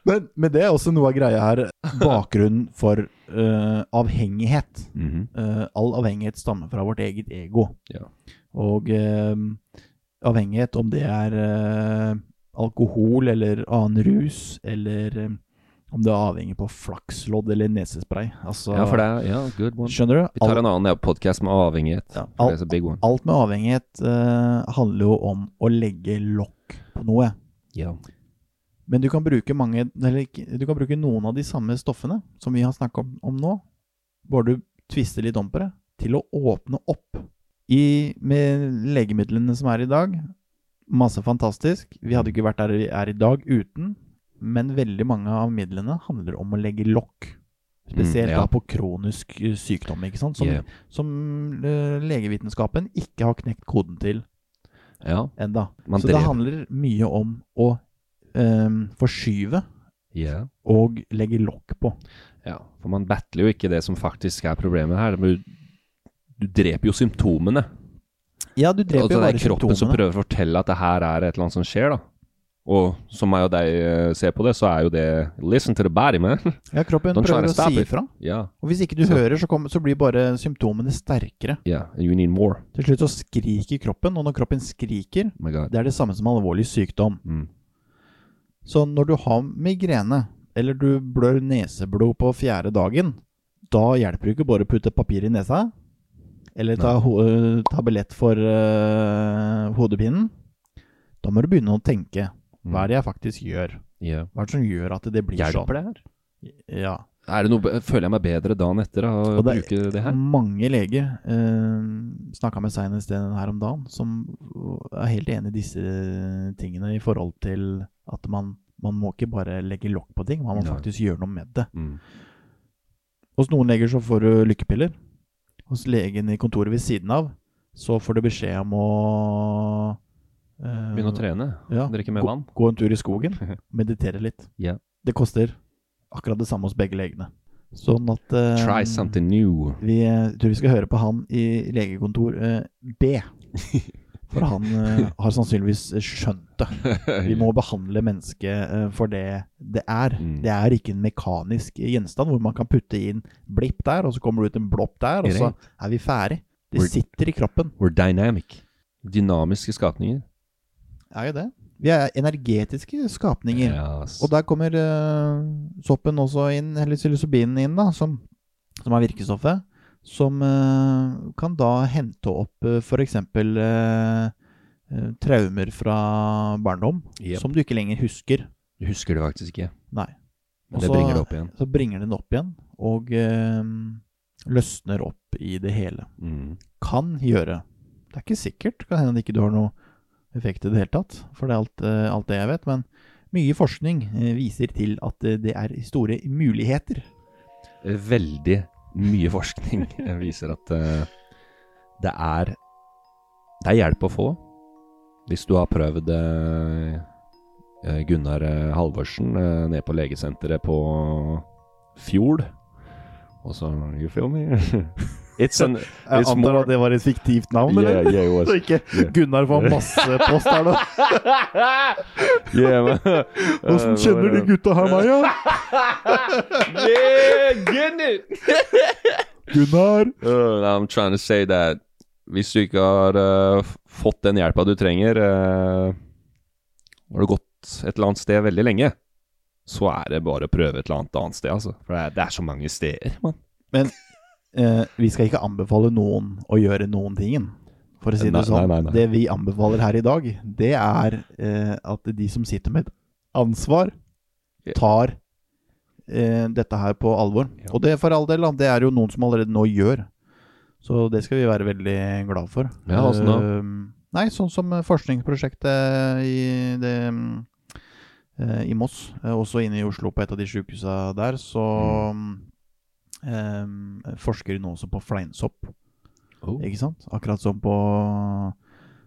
Men, men det er også noe av greia her. Bakgrunnen for uh, avhengighet. Mm -hmm. uh, all avhengighet stammer fra vårt eget ego. Ja. Og uh, avhengighet, om det er alkohol eller annen rus, eller om du er avhengig på flakslodd eller nesespray. Altså, ja, for det er Ja, good one. Skjønner du? Vi tar alt, en annen podkast med avhengighet. Ja, alt- det. Alt med avhengighet uh, handler jo om å legge lokk på noe. Ja. Men du kan mange Eller du kan bruke noen av de samme stoffene som vi har snakket om, om nå, bare du tvister litt om på det, til å åpne opp. I, med legemidlene som er i dag, masse fantastisk. Vi hadde ikke vært der vi er i dag uten, men veldig mange av midlene handler om å legge lokk. Spesielt Mm, ja. da på kronisk eh, sykdom, ikke sant? som, Yeah. som eh, legevitenskapen ikke har knekt koden til ja. enda. Man Så det handler mye om å um, forskyve Yeah. og legge lokk på. Ja, for man battler jo ikke det som faktisk er problemet her. men Du, du dreper jo symptomene. Ja, du dreper altså, jo det er kroppen som prøver å fortelle at det her er et eller annet som skjer, da. Og som meg og deg eh, ser på det, så er jo det Listen to the body, man. Ja, kroppen Don't prøver å si ifra. Yeah. Og hvis ikke du Så- hører, så, kommer- så blir bare symptomene sterkere. Yeah, you need more. Til slutt så skriker kroppen, og når kroppen skriker, Oh det er det samme som alvorlig sykdom. Mm. Så når du har migrene, eller du blør neseblod på fjerde dagen, da hjelper det ikke bare å putte papir i nesa, eller ta ho øh, tablett for uh, hodepinen. Da må du begynne å tenke. Hva er det jeg faktisk gjør? Yeah. Hva er det som gjør at det blir Hjelper sånn? det her? Ja. Det noe, føler jeg meg bedre dagen etter av å det- bruke det her? Mange leger eh, snakka med senest en her om dagen, som er helt enig i disse tingene i forhold til at man, man må ikke bare legge lokk på ting, man må ja. faktisk gjøre noe med det. Mm. Hos noen leger så får du lykkepiller. Hos legen i kontoret ved siden av så får du beskjed om å Begynne å trene? Ja, Drikke mer gå, vann? gå en tur i skogen, meditere litt. yeah. Det koster akkurat det samme hos begge legene. Sånn at uh, Try something new. Vi eh, tror vi skal høre på han i legekontor uh, B. For han uh, har sannsynligvis skjønt det. Vi må behandle mennesket eh, for det det er. Mm. Det er ikke en mekanisk gjenstand hvor man kan putte inn blipp der, og så kommer det ut en blopp der, og så er vi ferdig. Det sitter i kroppen. We're dynamic. Dynamiske skapninger. Er jo det. Vi er energetiske skapninger. Yes. Og der kommer uh, soppen også inn, eller psilocybinen inn, da, som, som er virkestoffet. Som uh, kan da hente opp uh, f.eks. Uh, traumer fra barndom Yep. som du ikke lenger husker. Du husker det faktisk ikke. Nei. Men Og det bringer det opp igjen. Så bringer den opp igjen, og eh, løsner opp i det hele. Mm. Kan gjøre. Det er ikke sikkert. Kan hende at ikke du har noe effekt i det hele tatt, for det er alt, eh, alt det jeg vet. Men mye forskning eh, viser til at eh, det er store muligheter. Veldig mye forskning viser at det er Det er hjelp å få. Hvis du har prøvd Gunnar Halvorsen ned på legesenteret på Fjord, og så You feel me? It's an Jeg antar more- at det var et fiktivt navn, Yeah, eller? yeah, was. Så ikke Yeah. Gunnar får masse post her nå. Yeah, Åssen uh, kjenner de gutta her meg, ja? Yeah, Gunnar! Gunnar? Uh, I'm trying to say that hvis du ikke har uh, fått den hjelpa du trenger, uh, har du gått et eller annet sted veldig lenge, så er det bare å prøve et eller annet annet sted, altså. For det er, det er så mange steder, mann. Eh, vi skal ikke anbefale noen å gjøre noen tingen, for å si det Nei, sånn. nei, nei. Det vi anbefaler her i dag, det er eh, at de som sitter med et ansvar, tar eh, dette her på alvor. Ja. Og det for all del, det er jo noen som allerede nå gjør. Så det skal vi være veldig glad for. Ja, åssen da? Eh, nei, sånn som forskningsprosjektet i, det, mm, eh, i Moss, eh, også inne i Oslo på et av de sjukehusa der, så eh, forsker de nå også på fleinsopp. Oh. Ikke sant? Akkurat som på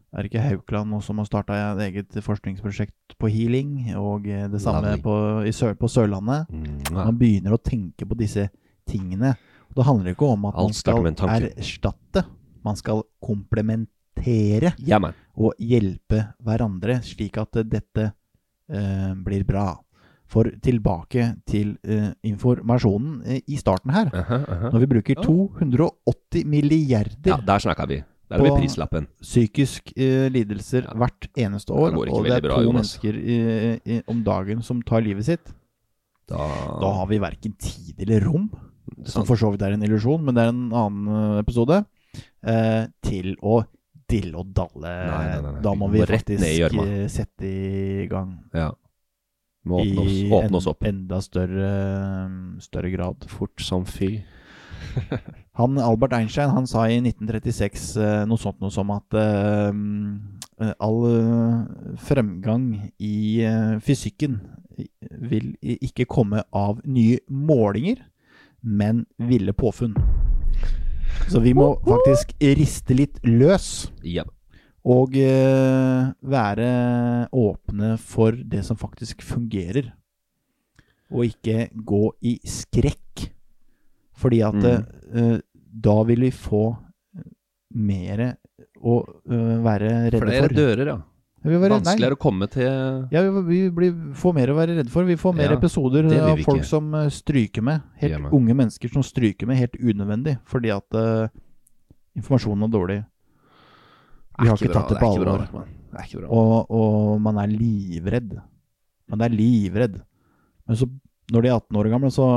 Er det ikke Haukeland nå som har starta et eget forskningsprosjekt på healing? Og det samme på, i sør, på Sørlandet. Mm, Man begynner å tenke på disse tingene. Og det handler ikke om at man Alt skal erstatte. Man skal komplementere Ja, og hjelpe hverandre, slik at dette eh, blir bra. For tilbake til eh, informasjonen eh, i starten her. Aha, aha. Når vi bruker 280 milliarder Ja, der snakka vi. Der har vi På- prislappen. psykisk eh, lidelser Ja. hvert eneste år, Det og det er bra, to Jonas. mennesker i, i, om dagen som tar livet sitt, Da, da har vi verken tid eller rom, som for så vidt er en illusjon, men det er en annen eh, episode, eh, til å dille og dalle. Nei, nei, nei. Da må Vi faktisk eh, sette i gang. Ja. Må åpne oss, I åpne oss opp. en, enda større, større grad. Fort som fy. Han, Albert Einstein han sa i 1936 eh, noe sånt noe som at eh, all eh, fremgang i fysikken vil ikke komme av nye målinger, men ville påfunn. Så vi må faktisk riste litt løs Ja. Og eh, være åpne for det som faktisk fungerer. Og ikke gå i skrekk. Fordi at Mm. eh, da vil vi få mer å eh, være redde Flere for. dører, ja. Være, Vanskeligere nei, å komme til ja, vi, vi blir, får mer å være redde for. Vi får mer Ja, episoder av folk ikke. som stryker med. Helt Hjemme. unge mennesker som stryker med helt unødvendig. Fordi at uh, informasjonen er dårlig. Vi har ikke tatt det på alvor. Ikke. Og, og man er livredd. Man er livredd. Men så, når de er 18 år gamle, så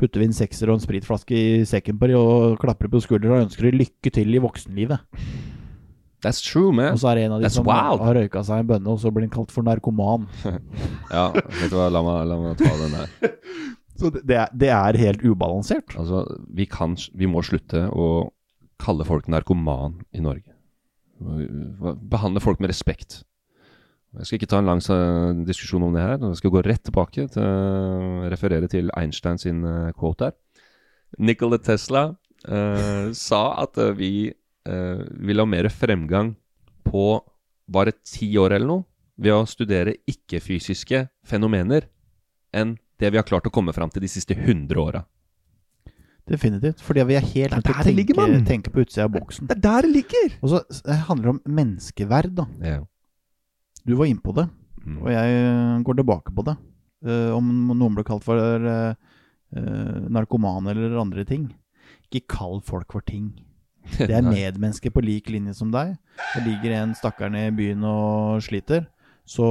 putter vi en sekser og en spritflaske i sekken på dem og klapper på skuldra og ønsker dem lykke til i voksenlivet. That's true, man. Og så er det en av de That's som wild. har røyka seg en bønne, og så blir han kalt for narkoman. Ja, vet du hva, la meg, la meg ta den der. Så det, det, er, det er helt ubalansert. Altså, vi, kan, vi må slutte å kalle folk narkoman i Norge. Behandle folk med respekt. Jeg skal ikke ta en lang eh, diskusjon om det her. Jeg skal gå rett tilbake til å referere til Einstein sin eh, quote her. Nikola Tesla eh, sa at eh, vi eh, vil ha mer fremgang på bare ti år eller noe ved å studere ikke-fysiske fenomener enn det vi har klart å komme fram til de siste 100 åra. Definitivt. Fordi vi er helt nødt til å tenke, på utsida av boksen. Det er der det ligger! Og så eh, handler det om menneskeverd, da. Ja. Du var inne på det, Mm. og jeg eh, går tilbake på det. Uh, om noen blir kalt for uh, narkomane eller andre ting. Ikke kall folk for ting. Det er medmennesker på lik linje som deg. Det ligger en stakkar nede i byen og sliter. Så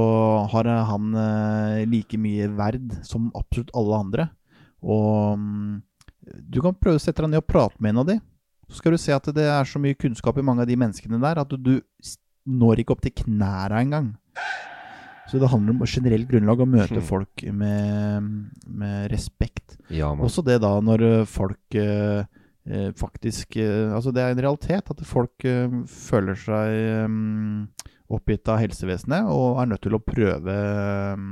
har han uh, like mye verd som absolutt alle andre. Og mm, du kan prøve å sette deg ned og prate med en av de. Så skal du se at det er så mye kunnskap i mange av de menneskene der at du, når ikke opp til knæra engang. Så det handler om generelt grunnlag å møte Hmm. folk med, med respekt. Ja. Også det da når eh, folk eh, eh, faktisk eh, Altså det er en realitet at folk eh, føler seg eh, oppgitt av helsevesenet og er nødt til å prøve eh,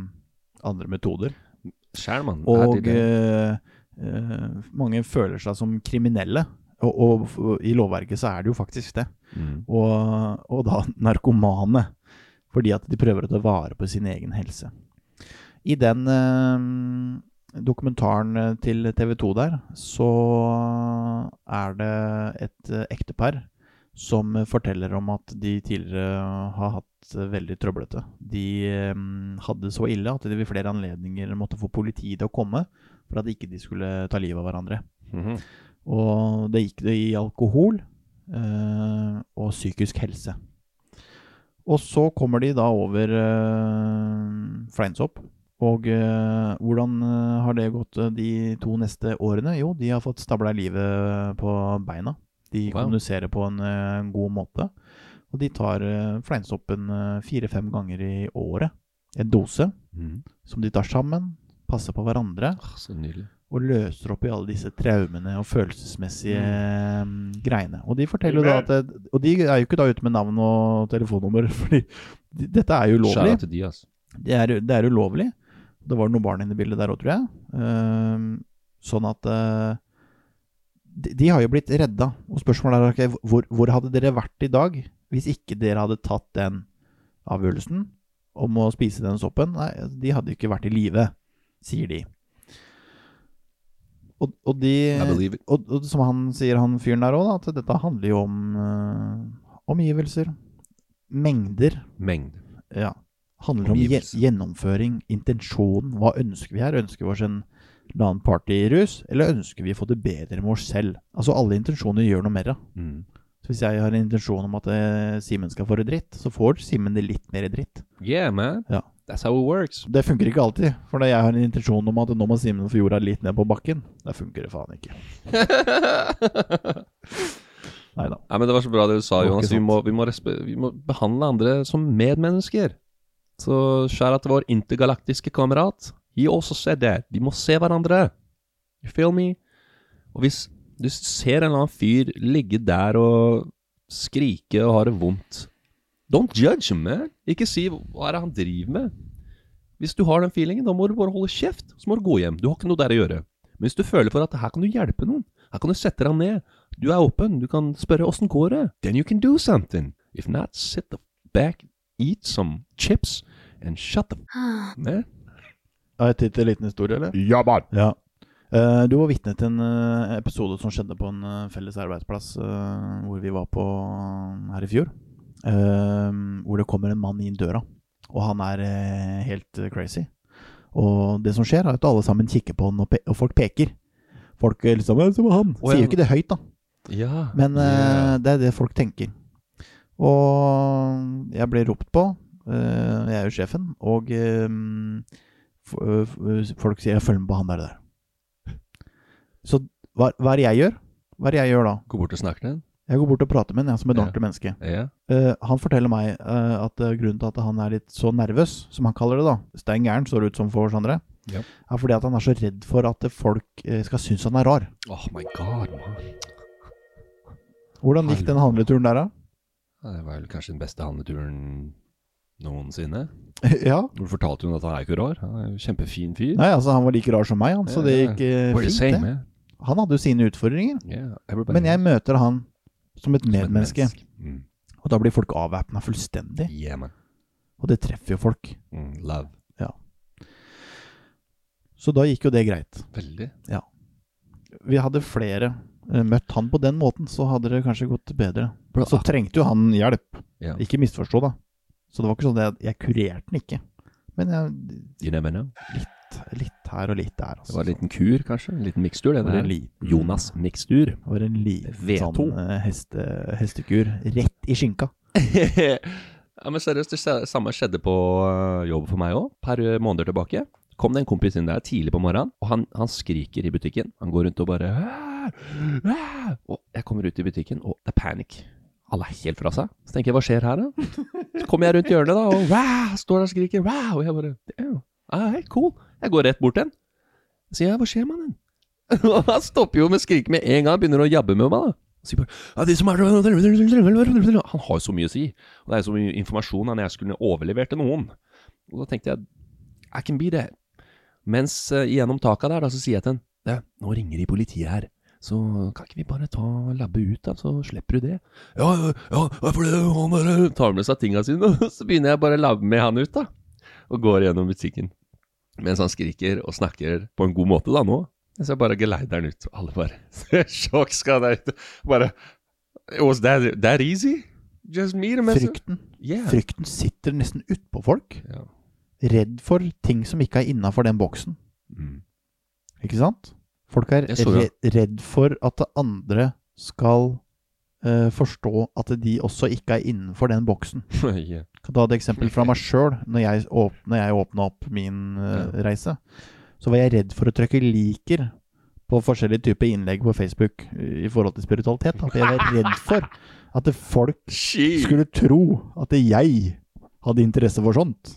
andre metoder. Sjæl, og, er det det? Eh, mange føler seg som kriminelle. Og, og i lovverket så er det jo faktisk det. Mm. Og, og da narkomane. Fordi at de prøver å ta vare på sin egen helse. I den eh, dokumentaren eh, til TV 2 der, så er det et eh, ektepar som forteller om at de tidligere har hatt veldig trøblete. De eh, hadde så ille at de ved flere anledninger måtte få politiet til å komme for at ikke de skulle ta livet av hverandre. Mhm. Og det gikk det i alkohol eh, og psykisk helse. Og så kommer de da over eh, Fleinsopp. Og eh, hvordan eh, har det gått eh, de to neste årene? Jo, de har fått stabla livet på beina. De Wow. kommuniserer på en en god måte. Og de tar eh, fleinsoppen eh, fire-fem ganger i året. En dose mm. som de tar sammen, passer på hverandre Ah, så nydelig. og løser opp i alle disse traumene og følelsesmessige mm, greiene. Og de forteller jo da at det, Og de er jo ikke da ute med navn og telefonnummer, fordi de, dette er jo ulovlig. Til de, altså. Det er, det er ulovlig. Det var noen barn inne i bildet der òg, tror jeg. Uh, sånn at uh, de, de har jo blitt redda. Og spørsmålet er okay, hvor, hvor hadde dere vært i dag hvis ikke dere hadde tatt den avgjørelsen om å spise den soppen? Nei, de hadde jo ikke vært i live, sier de. Og, og de og, og som han sier, han fyren der òg, at dette handler jo om uh, omgivelser. Mengder. Mengd. Ja. Handler om gjennomføring, intensjon. Hva ønsker vi her? Ønsker vi oss en annen partyrus, eller ønsker vi å få det bedre med oss selv? Altså alle intensjoner gjør noe mer. da. Mm. Så hvis jeg har en intensjon om at eh, Simen skal få det dritt, så får Simen det litt mer dritt. Yeah, man. Ja. That's how it works. Det funker ikke alltid, for når jeg har en intensjon om at nå må Simen få jorda litt ned på bakken, da funker det faen ikke. Nei da. Ja, men Det var så bra det du sa, Jonas. Vi må, vi, må vi må behandle andre som medmennesker. Så skjær til vår intergalaktiske kamerat. He also said that. Vi må se hverandre. You feel me? Og hvis du ser en eller annen fyr ligge der og skrike og ha det vondt Don't judge him, man. Ikke si 'hva er det han driver med'? Hvis du har den feelingen, da må du bare holde kjeft. Så må du gå hjem. Du har ikke noe der å gjøre. Men hvis du føler for at her kan du hjelpe noen, her kan du sette deg ned, du er åpen, du kan spørre 'åssen går det', then you can do something. If not, sit the back, eat some chips, and shut the f man. Har jeg tid til en liten historie, eller? Ja, barn Ja. Eh, du var vitne til en eh, episode som skjedde på en eh, felles arbeidsplass eh, hvor vi var på her i fjor. Eh, hvor det kommer en mann inn døra, og han er eh, helt eh, crazy. Og det som skjer, er at alle sammen kikker på han, og, og folk peker. Folk eh, liksom «Ja, som han!' Sier jo ikke det høyt, da. Ja. Men yeah. det er det folk tenker. Og jeg ble ropt på. jeg er jo sjefen. Og eh, f- folk sier 'følg med på han der'. der. Så hva, hva er det jeg gjør? Hva er det jeg gjør da? Gå bort og snakke med ham. Jeg går bort og prater med ham som et Ja. ordentlig menneske. Ja. Uh, han forteller meg uh, at eh, grunnen til at han er litt så nervøs, som han kaller det da Stein gæren, står det ut som for oss andre. Ja. Er fordi at han er så redd for at folk uh, skal synes han er rar. Oh my god, man. Hvordan gikk den handleturen der, da? Ja, Det var vel kanskje den beste handleturen noensinne. ja. Du fortalte jo at han er ikke rar. Han er jo kjempefin fyr. Nei, altså han var like rar som meg, han, så det gikk fint, det. Han hadde jo sine utfordringer, Yeah, men jeg møter han som et medmenneske. Mm. Og da blir folk avvæpna fullstendig, Yeah, og det treffer jo folk. Mm, love. Så da gikk jo det greit. Veldig. Vi hadde flere eh, møtt han på den måten, så hadde det kanskje gått bedre. Så trengte jo han hjelp. Yeah. Ikke misforstå, da. Så det var ikke sånn at jeg, jeg kurerte den ikke. Men jeg, You never know. litt her og litt der. Det Altså. var en liten kur, kanskje? En liten mikstur, det Det der. liten- Jonas Mikstur. Det var en liten V2. sånn eh, heste, hestekur rett i skinka. ja, men seriøst, det samme skjedde på øh, jobb for meg òg, par øh, måneder tilbake. Kom det en kompis inn der tidlig på morgenen, og han, han skriker i butikken. Han går rundt og bare! Og jeg kommer ut i butikken, og det er panikk. Alle er helt fra seg. Så tenker jeg, hva skjer her, da? Så kommer jeg rundt hjørnet, da, og står der og skriker. Og jeg bare «Damn, Hei, cool. Jeg går rett bort til han. Så sier jeg, hva skjer, mannen? Og han stopper jo med skrike med en gang, begynner å jabbe med meg, da. Bare ja, Han har jo så mye å si. Og det er så mye informasjon han jeg skulle overlevert til noen. Og da tenkte jeg I can be there. Mens uh, gjennom taket der, da, så sier jeg til han Nå ringer de politiet her. Så kan ikke vi bare ta labbe ut, da, så slipper du det? Ja, ja, ja, for det han bare tar med seg tinga sine. Og så begynner jeg bare å labbe med han ut, da. Og går gjennom butikken. Mens han skriker og snakker på en god måte, da, nå. Så bare geleider han ut, og alle bare Sjokkskada ut. Bare It was that, that easy? Just meet him Frykten. Yeah. Frykten sitter nesten utpå folk. Yeah. Redd for ting som ikke er innafor den boksen. Mm. Ikke sant? Folk er så redd for at det andre skal eh, forstå at de også ikke er innenfor den boksen. yeah. Kan ta et eksempel fra meg sjøl. Når jeg, åp åpna opp min uh, reise, så var jeg redd for å trykke liker på forskjellige typer innlegg på Facebook eh, i forhold til spiritualitet. At jeg var redd for at folk skulle tro at jeg hadde interesse for sånt.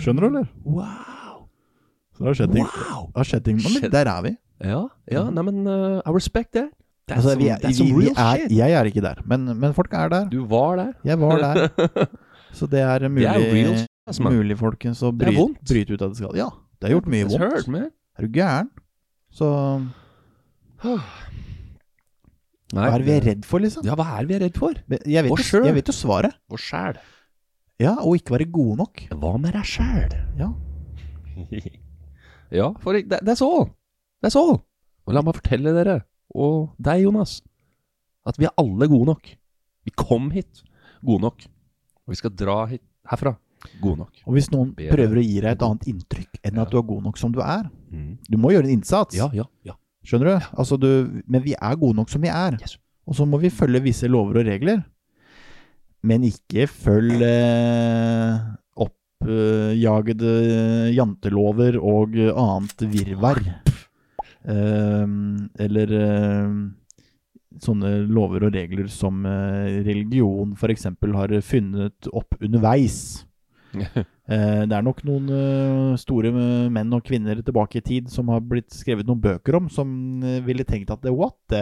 Skjønner du, eller? Wow. Så det har skjedd ting. Wow. Der er vi. Ja, ja, nei, men uh, I respect that. Altså, vi er, vi, vi er, jeg er ikke der, men, men folk er der. Du var der. Jeg var der. Så det er mulig, Det er real shit, altså, mulig folkens, å Det bryte, ut av det skal. Ja, det har gjort mye vondt. hurt. Er du gæren? Så Nei, hva er vi er redd for, liksom? Ja, hva er vi er redd for? Jeg vet, Vår sjøl. jeg vet jo svaret. Vår sjæl. Ja, og ikke være gode nok. Hva med deg sjæl? Ja. ja, for det, det, er så. Det er så. Og la meg fortelle dere, og deg, Jonas, at vi er alle gode nok. Vi kom hit gode nok. Og vi skal dra hit herfra gode nok. Og hvis noen Bedre. prøver å gi deg et annet inntrykk enn Ja. at du er god nok som du er Mm. Du må gjøre en innsats. Ja, ja, ja. Skjønner du? Altså du? Men vi er gode nok som vi er. Yes. Og så må vi følge visse lover og regler. Men ikke følg eh, oppjagede jantelover og annet virvar. Eh, eller eh, sånne lover og regler som eh, religion f.eks. har funnet opp underveis. Eh, det er nok noen eh, store menn og kvinner tilbake i tid som har blitt skrevet noen bøker om, som ville tenkt at what Det,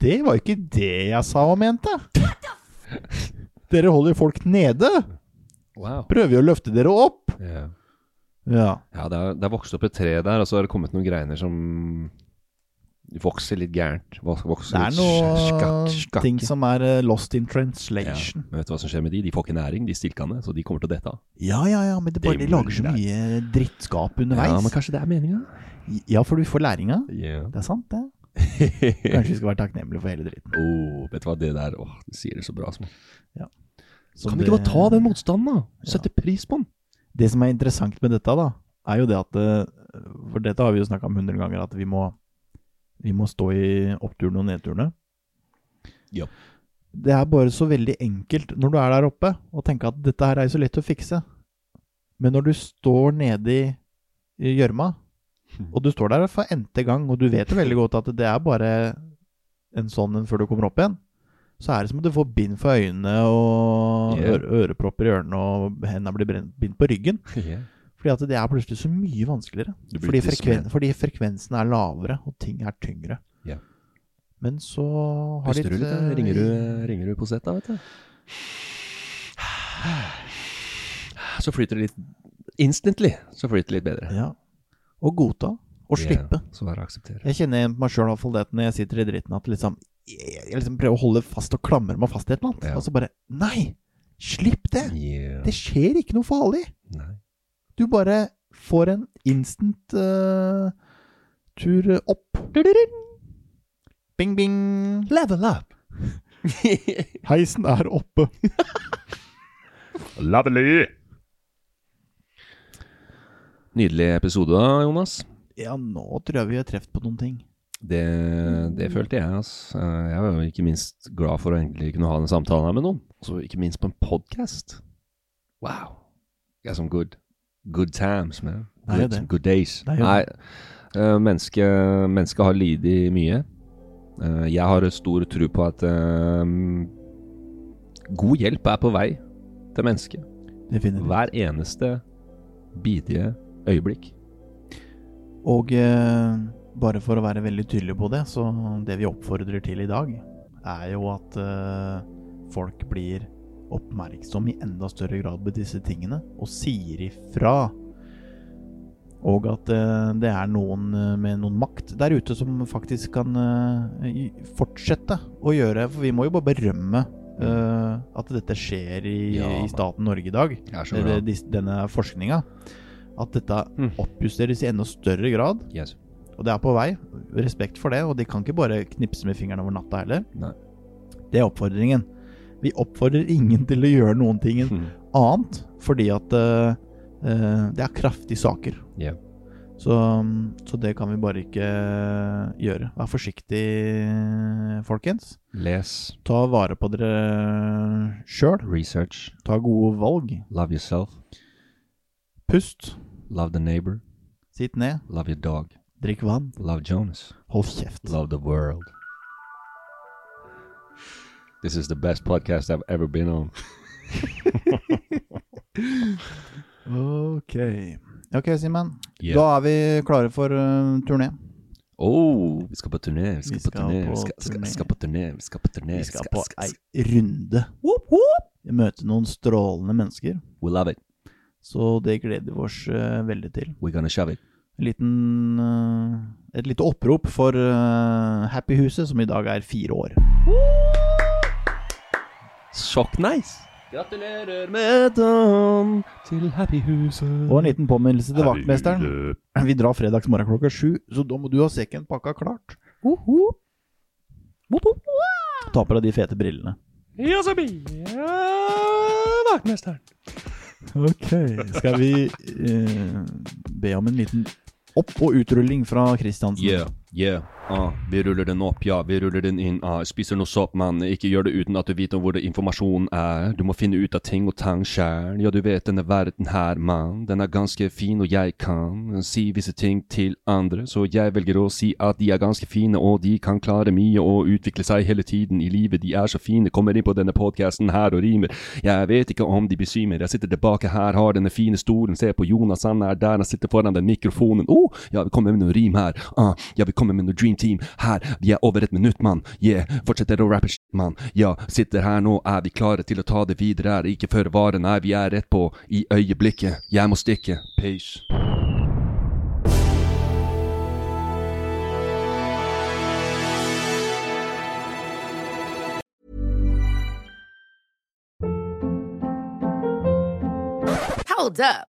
Det var ikke det jeg sa og mente! Dere holder folk nede! Wow. Prøver jo å løfte dere opp! Ja. Ja. Ja, det har, det er vokst opp et tre der, og så har det kommet noen greiner som vokser litt gærent. Vokser Det er litt noe skakk- skakke. ting som er eh, lost in ja. translation. Men vet du hva som skjer med de? De får ikke næring, de stilkene, så de kommer til å dette av. Ja, ja, ja, men det bare, de lager så er- mye drittskap underveis. Ja, men kanskje det er meninga? Ja, for du får læringa. Yeah. Det er sant, det. Kanskje vi skal være takknemlige for hele dritten. oh, vet du hva, det der Åh, du sier det så bra. Som. Så Kan vi ikke bare ta den motstanden, da? Sette pris på den? Det som er interessant med dette, da, er jo det at eh, For dette har vi jo snakka om hundre ganger, at vi må, vi må stå i oppturene og nedturene. Ja. Det er bare så veldig enkelt når du er der oppe, å tenke at dette her er jo så lett å fikse. Men når du står nede i gjørma, og du står der for n-te gang, og du vet jo veldig godt at det er bare en sånn en før du kommer opp igjen, så er det som at du får bind for øynene og Yeah. ørepropper i ørene, og hendene blir bindt på ryggen. Fordi at det er plutselig så mye vanskeligere. Fordi, frekven, fordi frekvensen er lavere, og ting er tyngre. Yeah. Men så har Puster du litt? da? eh, Ringer du, ringer du på sett, da, vet du? Så flyter det litt Instantly så flyter det litt bedre. Ja. Og godta. Og slippe. Jeg kjenner på meg sjøl det når jeg sitter i dritten, at liksom jeg, jeg liksom prøver å holde fast og klamre meg fast i et eller annet. Ja. Og så bare Nei! Slipp det! Yeah. Det skjer ikke noe farlig. Nei. Du bare får en instant uh, tur opp. Bing, bing. Level up! Heisen er oppe. Lovely. Nydelig episode, Jonas. Ja, nå tror jeg vi har truffet på noen ting. Det, det følte jeg. Eh, Jeg var jo ikke minst glad for å egentlig kunne ha den samtalen her med noen. Og ikke minst på en podkast. Wow. Got some good, good times, man. Good, det. good days. Nei, eh, mennesket menneske har lidd mye. Eh, Jeg har stor tro på at eh, god hjelp er på vei til mennesket. Definitivt. Hver eneste bidige øyeblikk. Og bare for å være veldig tydelig på det, så det vi oppfordrer til i dag, er jo at uh, folk blir oppmerksom i enda større grad på disse tingene, og sier ifra. Og at uh, det er noen eh, med noen makt der ute som faktisk kan uh, fortsette å gjøre For vi må jo bare berømme at dette skjer i, Ja. i staten Norge i dag. Denne forskninga. At dette Mm. oppjusteres i enda større grad. Yes. Og det er på vei. Respekt for det. Og de kan ikke bare knipse med fingrene over natta heller. Nei. Det er oppfordringen. Vi oppfordrer ingen til å gjøre noen ting hmm. annet, fordi at uh, eh, det er kraftige saker. Yeah. Så, så det kan vi bare ikke gjøre. Vær forsiktig, folkens. Les, Ta vare på dere sjøl. research, Ta gode valg. love yourself, Pust. love the neighbor, Sitt ned. love your dog, Drikk vann. love Jonas, Hold kjeft. love the world. This is the best podcast I've ever been on. Ok. Ok, Simen. Yeah. Da er vi klare for uh, turné. Oh, vi skal på turné, vi skal, Vi på skal turné, på vi skal, skal, turné. skal på turné, vi skal på turné. Vi skal på ei runde. Møte noen strålende mennesker. We love it. Så det gleder vi oss uh, veldig til. We're gonna shove it. En liten, uh, et lite opprop for uh, Happy-huset, som i dag er fire år. Sjokk nice. Gratulerer med dagen til Happyhuset. Og en liten påminnelse til vaktmesteren. Vi drar fredags morgen klokka sju, så da må du ha sekken pakka klart. Ta på deg de fete brillene. Ja, så blir vaktmesteren. Ok, skal vi eh, be om en liten opp- og utrulling fra Kristiansen? Yeah, yeah. ah, vi ruller den opp, ja. Vi ruller den inn. ah, spiser noe sopp, mann. Ikke gjør det uten at du vet om hvor det informasjonen er. Du må finne ut av ting og tang sjæl. Ja, du vet denne verden her, mann. Den er ganske fin, og jeg kan si visse ting til andre. Så jeg velger å si at de er ganske fine, og de kan klare mye og utvikle seg hele tiden i livet. De er så fine. Kommer inn på denne podkasten her og rimer. Jeg vet ikke om de besvimer. Jeg sitter tilbake her, har denne fine stolen. Se på Jonas, han er der. Han sitter foran den mikrofonen. Oh, ja, vi kommer med noe rim her. Ah, ja, vi kommer med noe Dream Team her. Vi er over et minutt, mann. Yeah, fortsetter å rappe, mann. Ja, sitter her nå, er vi klare til å ta det videre? Er ikke føre vare, nei, vi er rett på i øyeblikket. Jeg må stikke. Peace. Hold up.